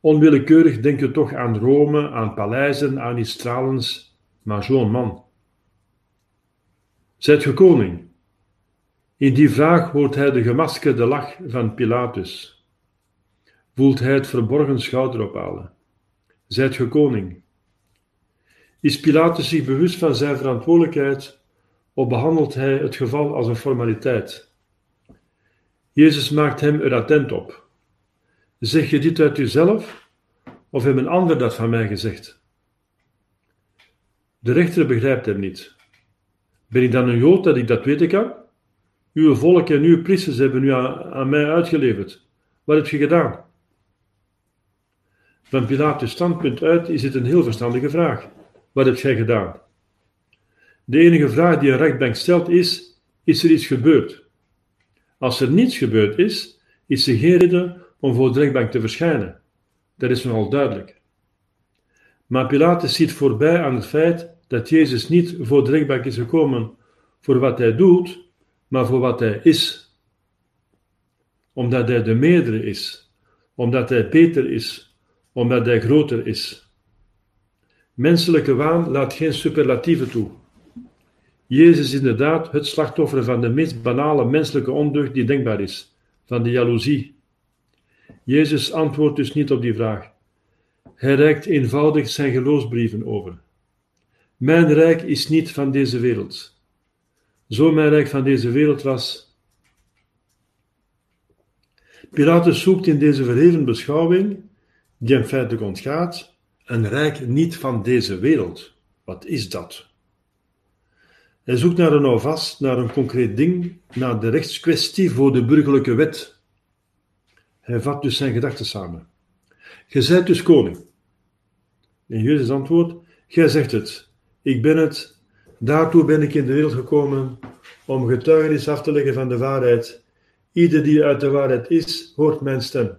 Onwillekeurig denk je toch aan Rome, aan paleizen, aan iets stralends, maar zo'n man. Zijt ge koning? In die vraag hoort hij de gemaskerde lach van Pilatus. Voelt hij het verborgen schouderophalen. Zijt ge koning? Is Pilatus zich bewust van zijn verantwoordelijkheid of behandelt hij het geval als een formaliteit? Jezus maakt hem er attent op. Zeg je dit uit jezelf of heeft een ander dat van mij gezegd? De rechter begrijpt hem niet. Ben ik dan een Jood dat ik dat weten kan? Uw volk en uw priesters hebben u aan, aan mij uitgeleverd. Wat heb je gedaan? Van Pilatus' standpunt uit is dit een heel verstandige vraag. Wat heb jij gedaan? De enige vraag die een rechtbank stelt is: is er iets gebeurd? Als er niets gebeurd is, is er geen reden om voor de rechtbank te verschijnen. Dat is nogal duidelijk. Maar Pilatus ziet voorbij aan het feit dat Jezus niet voor de rechtbank is gekomen voor wat hij doet, maar voor wat hij is. Omdat hij de meerdere is, omdat hij beter is, omdat hij groter is. Menselijke waan laat geen superlatieven toe. Jezus is inderdaad het slachtoffer van de meest banale menselijke ondeugd die denkbaar is, van de jaloezie. Jezus antwoordt dus niet op die vraag. Hij reikt eenvoudig zijn geloofsbrieven over. Mijn rijk is niet van deze wereld. Zo mijn rijk van deze wereld was. Pilatus zoekt in deze verheven beschouwing, die hem feitelijk ontgaat, een rijk niet van deze wereld. Wat is dat? Hij zoekt naar een houvast, naar een concreet ding, naar de rechtskwestie voor de burgerlijke wet. Hij vat dus zijn gedachten samen. Gij zijt dus koning. En Jezus antwoordt, gij zegt het, ik ben het, daartoe ben ik in de wereld gekomen, om getuigenis af te leggen van de waarheid. Ieder die uit de waarheid is, hoort mijn stem.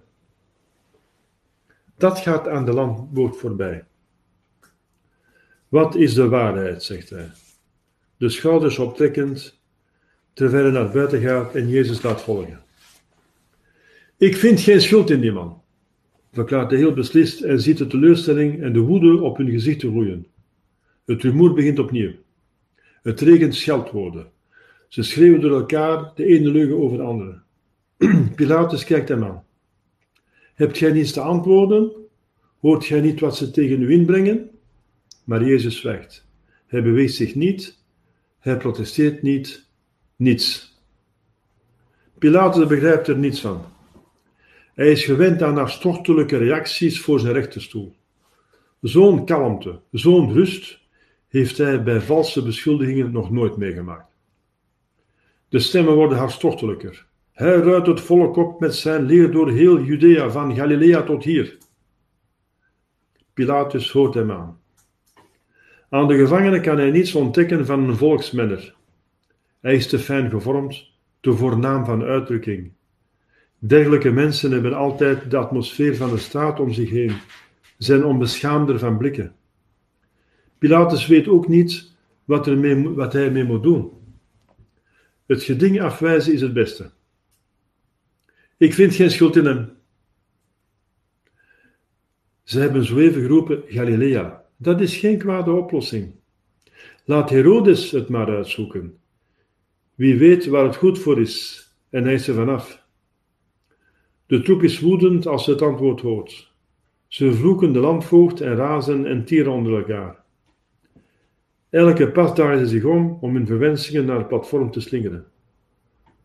Dat gaat aan de landboot voorbij. Wat is de waarheid, zegt hij. De schouders optrekkend, terwijl hij naar buiten gaat en Jezus laat volgen. Ik vind geen schuld in die man, verklaart hij heel beslist en ziet de teleurstelling en de woede op hun gezichten groeien. Het rumoer begint opnieuw. Het regent scheldwoorden. Ze schreeuwen door elkaar de ene leugen over de andere. Pilatus kijkt hem aan. Hebt gij niets te antwoorden? Hoort gij niet wat ze tegen u inbrengen? Maar Jezus zwijgt. Hij beweegt zich niet, hij protesteert niet, niets. Pilatus begrijpt er niets van. Hij is gewend aan hartstochtelijke reacties voor zijn rechterstoel. Zo'n kalmte, zo'n rust heeft hij bij valse beschuldigingen nog nooit meegemaakt. De stemmen worden hartstochtelijker. Hij ruidt het volk op met zijn leer door heel Judea, van Galilea tot hier. Pilatus hoort hem aan. Aan de gevangene kan hij niets ontdekken van een volksmenner. Hij is te fijn gevormd, te voornaam van uitdrukking. Dergelijke mensen hebben altijd de atmosfeer van de straat om zich heen, zijn onbeschaamder van blikken. Pilatus weet ook niet wat, wat hij mee moet doen. Het geding afwijzen is het beste. Ik vind geen schuld in hem. Ze hebben zo even geroepen Galilea. Dat is geen kwade oplossing. Laat Herodes het maar uitzoeken. Wie weet waar het goed voor is, en hij is er vanaf. De troep is woedend als ze het antwoord hoort. Ze vloeken de landvoogd en razen en tieren onder elkaar. Elke pas draaien ze zich om om hun verwensingen naar het platform te slingeren.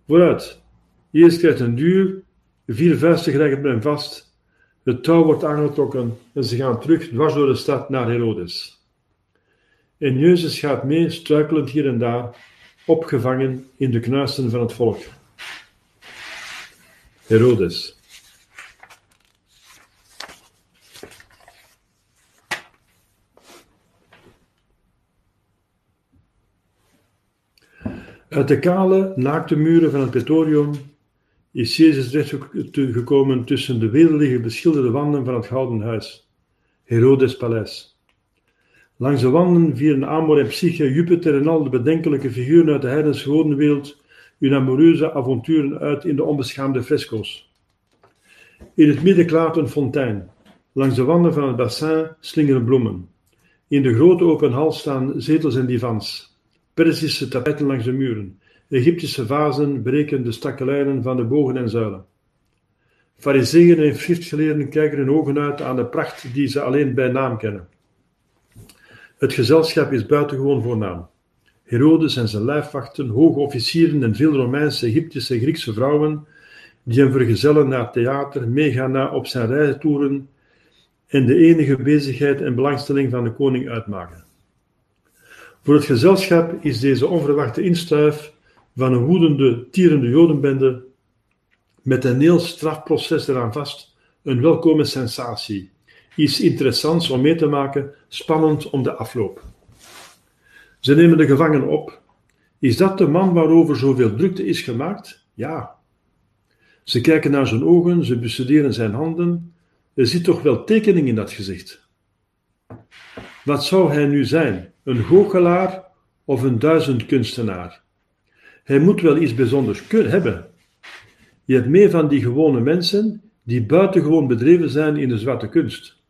Vooruit. Eerst krijgt een duur, vier vuisten grijpen hem vast, het touw wordt aangetrokken en ze gaan terug dwars door de stad naar Herodes. En Jezus gaat mee, struikelend hier en daar, opgevangen in de knuisten van het volk. Herodes. Uit de kale, naakte muren van het Pretorium is Jezus terechtgekomen tussen de wereldlige beschilderde wanden van het Gouden Huis, Herodes Paleis. Langs de wanden vieren Amor en Psyche, Jupiter en al de bedenkelijke figuren uit de heidense wereld hun amoureuze avonturen uit in de onbeschaamde fresco's. In het midden klaart een fontein. Langs de wanden van het bassin slingeren bloemen. In de grote open hal staan zetels en divans. Perzische tapijten langs de muren. Egyptische vazen breken de strakke lijnen van de bogen en zuilen. Fariseeën en schriftgeleerden kijken hun ogen uit aan de pracht die ze alleen bij naam kennen. Het gezelschap is buitengewoon voornaam. Herodes en zijn lijfwachten, hoge officieren en veel Romeinse, Egyptische en Griekse vrouwen, die hem vergezellen naar theater, meegaan op zijn reistoeren en de enige bezigheid en belangstelling van de koning uitmaken. Voor het gezelschap is deze onverwachte instuif van een woedende, tierende jodenbende met een heel strafproces eraan vast een welkome sensatie. Iets interessants om mee te maken, spannend om de afloop. Ze nemen de gevangenen op. Is dat de man waarover zoveel drukte is gemaakt? Ja. Ze kijken naar zijn ogen, ze bestuderen zijn handen. Er zit toch wel tekening in dat gezicht. Wat zou hij nu zijn? Een goochelaar of een duizendkunstenaar? Hij moet wel iets bijzonders kunnen hebben. Je hebt meer van die gewone mensen die buitengewoon bedreven zijn in de zwarte kunst.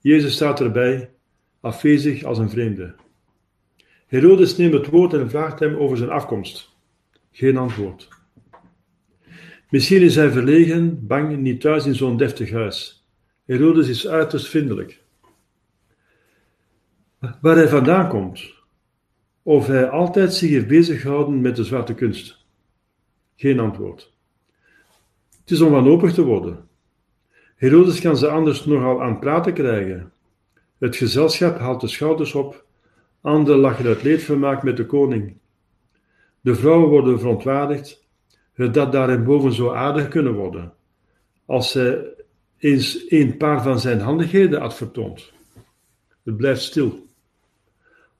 Jezus staat erbij, afwezig als een vreemde. Herodes neemt het woord en vraagt hem over zijn afkomst. Geen antwoord. Misschien is hij verlegen, bang, niet thuis in zo'n deftig huis. Herodes is uiterst vriendelijk. Waar hij vandaan komt, of hij altijd zich heeft bezighouden met de zwarte kunst. Geen antwoord. Het is om wanhopig te worden. Herodes kan ze anders nogal aan praten krijgen. Het gezelschap haalt de schouders op, anderen lachen uit leedvermaak met de koning. De vrouwen worden verontwaardigd, dat daarboven zo aardig kunnen worden, als zij eens een paar van zijn handigheden had vertoond. Het blijft stil.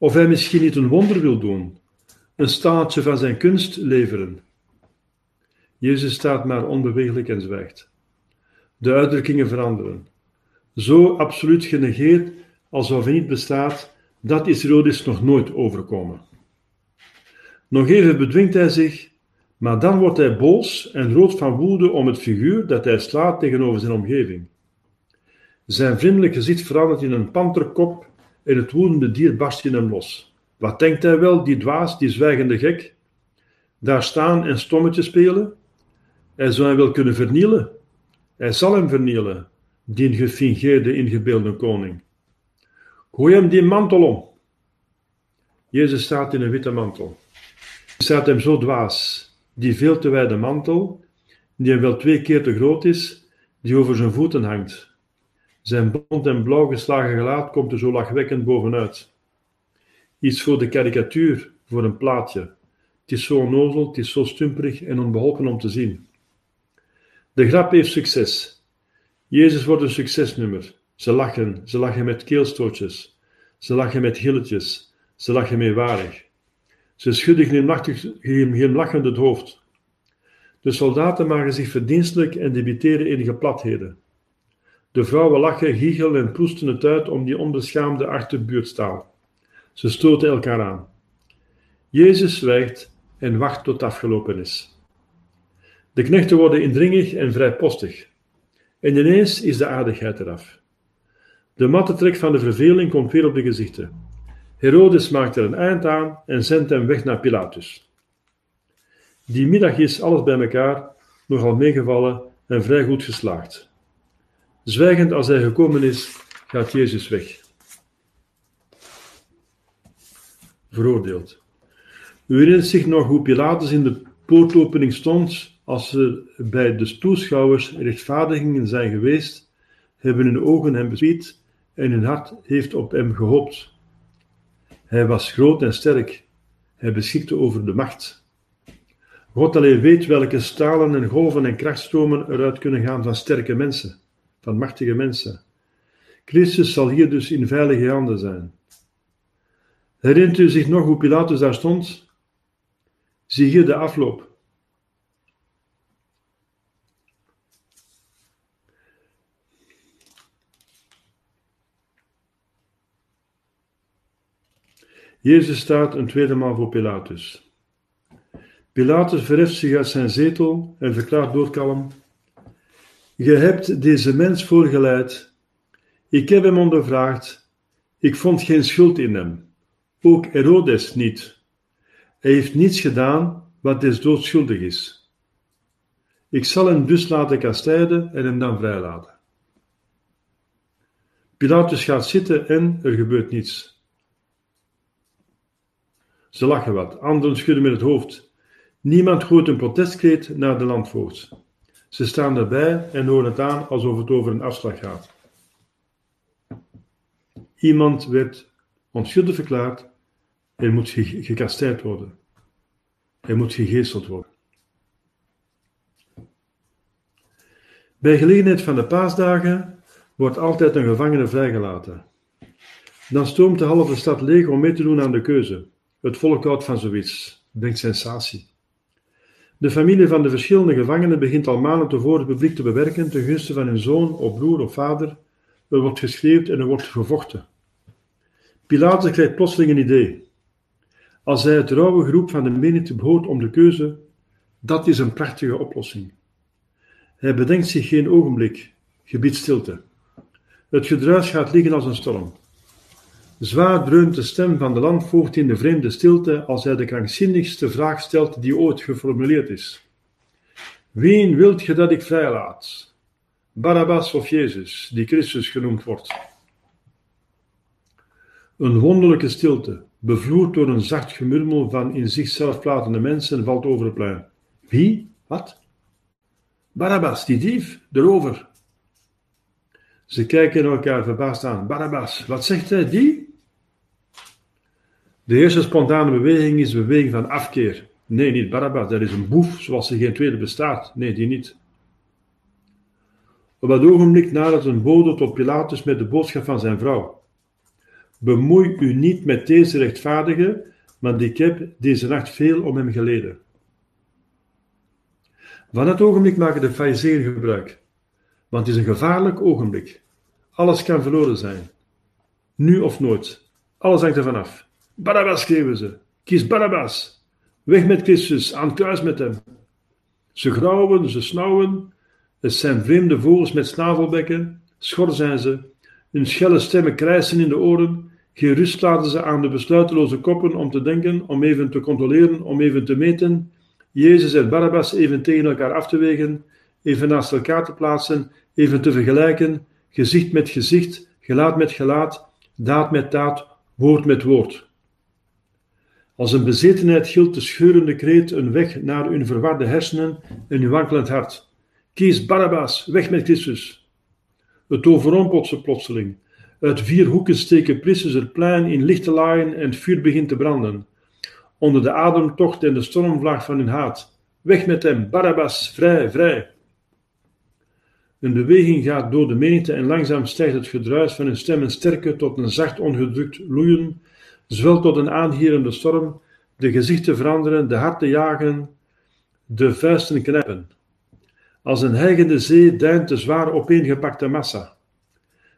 Of hij misschien niet een wonder wil doen, een staartje van zijn kunst leveren. Jezus staat maar onbeweeglijk en zwijgt. De uitdrukkingen veranderen. Zo absoluut genegeerd alsof hij niet bestaat, dat is Herodes nog nooit overkomen. Nog even bedwingt hij zich, maar dan wordt hij boos en rood van woede om het figuur dat hij slaat tegenover zijn omgeving. Zijn vriendelijk gezicht verandert in een panterkop en het woedende dier barst in hem los. Wat denkt hij wel, die dwaas, die zwijgende gek? Daar staan en stommetje spelen? Hij zou hem wel kunnen vernielen. Hij zal hem vernielen, die gefingeerde, ingebeelde koning. Gooi hem die mantel om. Jezus staat in een witte mantel. Hij staat hem zo dwaas, die veel te wijde mantel, die hem wel twee keer te groot is, die over zijn voeten hangt. Zijn blond en blauw geslagen gelaat komt er zo lachwekkend bovenuit. Iets voor de karikatuur, voor een plaatje. Het is zo onnozel, het is zo stumperig en onbeholpen om te zien. De grap heeft succes. Jezus wordt een succesnummer. Ze lachen, ze lachen met keelstootjes. Ze lachen met gilletjes. Ze lachen meewarig. Ze schudden glimlachend het hoofd. De soldaten maken zich verdienstelijk en debiteren enige platheden. De vrouwen lachen, giechelen en proesten het uit om die onbeschaamde achterbuurtstaal. Ze stoten elkaar aan. Jezus zwijgt en wacht tot het afgelopen is. De knechten worden indringig en vrijpostig. En ineens is de aardigheid eraf. De matte trek van de verveling komt weer op de gezichten. Herodes maakt er een eind aan en zendt hem weg naar Pilatus. Die middag is alles bij elkaar nogal meegevallen en vrij goed geslaagd. Zwijgend als hij gekomen is, gaat Jezus weg. Veroordeeld. U herinnert zich nog hoe Pilatus in de poortopening stond als er bij de toeschouwers rechtvaardigingen zijn geweest, hebben hun ogen hem bespied en hun hart heeft op hem gehoopt. Hij was groot en sterk. Hij beschikte over de macht. God alleen weet welke stalen en golven en krachtstromen eruit kunnen gaan van sterke mensen van machtige mensen. Christus zal hier dus in veilige handen zijn. Herinnert u zich nog hoe Pilatus daar stond? Zie hier de afloop. Jezus staat een tweede maal voor Pilatus. Pilatus verheft zich uit zijn zetel en verklaart doodkalm: je hebt deze mens voorgeleid. Ik heb hem ondervraagd. Ik vond geen schuld in hem. Ook Herodes niet. Hij heeft niets gedaan wat des doodschuldig is. Ik zal hem dus laten kastijden en hem dan vrijlaten. Pilatus gaat zitten en er gebeurt niets. Ze lachen wat, anderen schudden met het hoofd. Niemand gooit een protestkreet naar de landvoogd. Ze staan erbij en horen het aan alsof het over een afslag gaat. Iemand werd onschuldig verklaard en moet gekasteerd worden. Hij moet gegeesteld worden. Bij gelegenheid van de paasdagen wordt altijd een gevangene vrijgelaten. Dan stroomt de halve stad leeg om mee te doen aan de keuze. Het volk houdt van zoiets, denkt sensatie. De familie van de verschillende gevangenen begint al maanden tevoren het publiek te bewerken ten gunste van hun zoon of broer of vader. Er wordt geschreeuwd en er wordt gevochten. Pilatus krijgt plotseling een idee. Als hij het rauwe groep van de menigte behoort om de keuze, dat is een prachtige oplossing. Hij bedenkt zich geen ogenblik, gebied stilte. Het gedruis gaat liggen als een storm. Zwaar dreunt de stem van de landvoogd in de vreemde stilte als hij de krankzinnigste vraag stelt die ooit geformuleerd is. Wien wilt ge dat ik vrijlaat? Barabbas of Jezus, die Christus genoemd wordt. Een wonderlijke stilte, bevloerd door een zacht gemurmel van in zichzelf pratende mensen, valt over het plein. Wie? Wat? Barabbas, die dief, de. Ze kijken elkaar verbaasd aan. Barabbas, wat zegt hij? Die? De eerste spontane beweging is de beweging van afkeer. Nee, niet Barabbas, dat is een boef zoals er geen tweede bestaat. Nee, die niet. Op dat ogenblik nadert een bode tot Pilatus met de boodschap van zijn vrouw. Bemoei u niet met deze rechtvaardige, want ik heb deze nacht veel om hem geleden. Van dat ogenblik maken de fariseeën gebruik, want het is een gevaarlijk ogenblik. Alles kan verloren zijn. Nu of nooit. Alles hangt ervan af. Barabbas schreeuwen ze. Kies Barabbas. Weg met Christus, aan het kruis met hem. Ze grauwen, ze snauwen. Het zijn vreemde vogels met snavelbekken. Schor zijn ze. Hun schelle stemmen krijsen in de oren. Geen rust laten ze aan de besluiteloze koppen om te denken, om even te controleren, om even te meten. Jezus en Barabbas even tegen elkaar af te wegen, even naast elkaar te plaatsen, even te vergelijken, gezicht met gezicht, gelaat met gelaat, daad met daad, woord met woord. Als een bezetenheid gilt de scheurende kreet een weg naar hun verwarde hersenen en hun wankelend hart. Kies Barabbas, weg met Christus. Het overrompelt ze plotseling. Uit vier hoeken steken Prissus het plein in lichte laaien en het vuur begint te branden. Onder de ademtocht en de stormvlaag van hun haat. Weg met hem, Barabbas, vrij, vrij. Een beweging gaat door de menigte en langzaam stijgt het gedruis van hun stemmen sterker tot een zacht ongedrukt loeien, zwelt tot een aanhierende storm, de gezichten veranderen, de harten jagen, de vuisten knijpen. Als een hijgende zee deint de zwaar opeengepakte massa.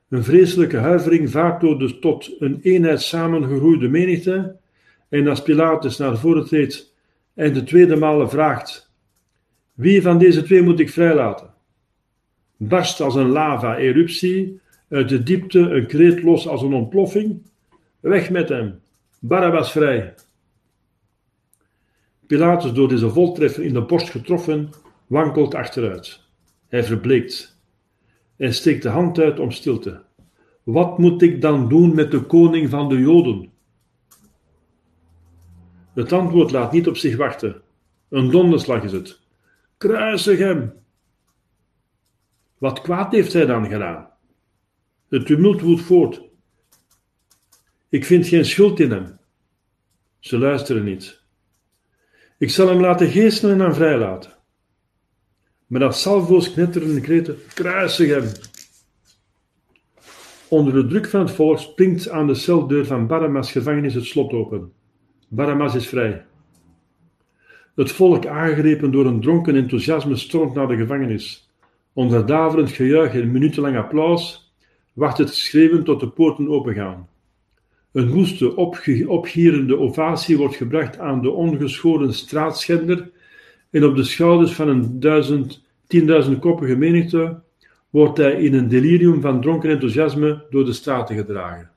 Een vreselijke huivering vaart door de tot een eenheid samengegroeide menigte, en als Pilatus naar voren treedt en de tweede malen vraagt: Wie van deze twee moet ik vrijlaten? barst als een lava-eruptie, uit de diepte een kreet los als een ontploffing. Weg met hem, Barabbas vrij. Pilatus, door deze voltreffer in de borst getroffen, wankelt achteruit. Hij verbleekt. Hij steekt de hand uit om stilte. Wat moet ik dan doen met de koning van de Joden? Het antwoord laat niet op zich wachten. Een donderslag is het. Kruisig hem! Wat kwaad heeft hij dan gedaan? Het tumult woedt voort. Ik vind geen schuld in hem. Ze luisteren niet. Ik zal hem laten geestelen en hem vrijlaten. Maar dat salvo's knetterende kreten, kruisig hem. Onder de druk van het volk springt aan de celdeur van Baramas gevangenis het slot open. Baramas is vrij. Het volk, aangegrepen door een dronken enthousiasme, stroomt naar de gevangenis. Onder daverend gejuich en minutenlang applaus wacht het geschreven tot de poorten opengaan. Een woeste, opgierende ovatie wordt gebracht aan de ongeschoren straatschender en op de schouders van een duizend, tienduizendkoppige menigte wordt hij in een delirium van dronken enthousiasme door de straten gedragen.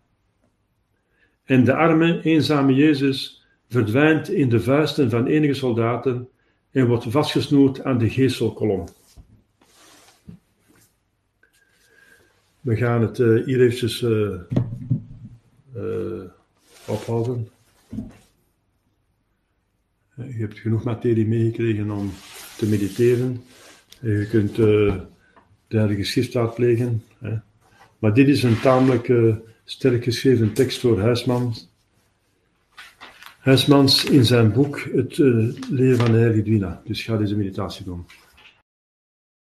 En de arme, eenzame Jezus verdwijnt in de vuisten van enige soldaten en wordt vastgesnoerd aan de geestelkolom. We gaan het uh, hier eventjes uh, ophouden. Je hebt genoeg materie meegekregen om te mediteren. Je kunt de Heilige Schrift raadplegen. Hè. Maar dit is een tamelijk sterk geschreven tekst door Huismans. Huismans in zijn boek Het leven van de Heilige Dwina. Dus ga deze meditatie doen.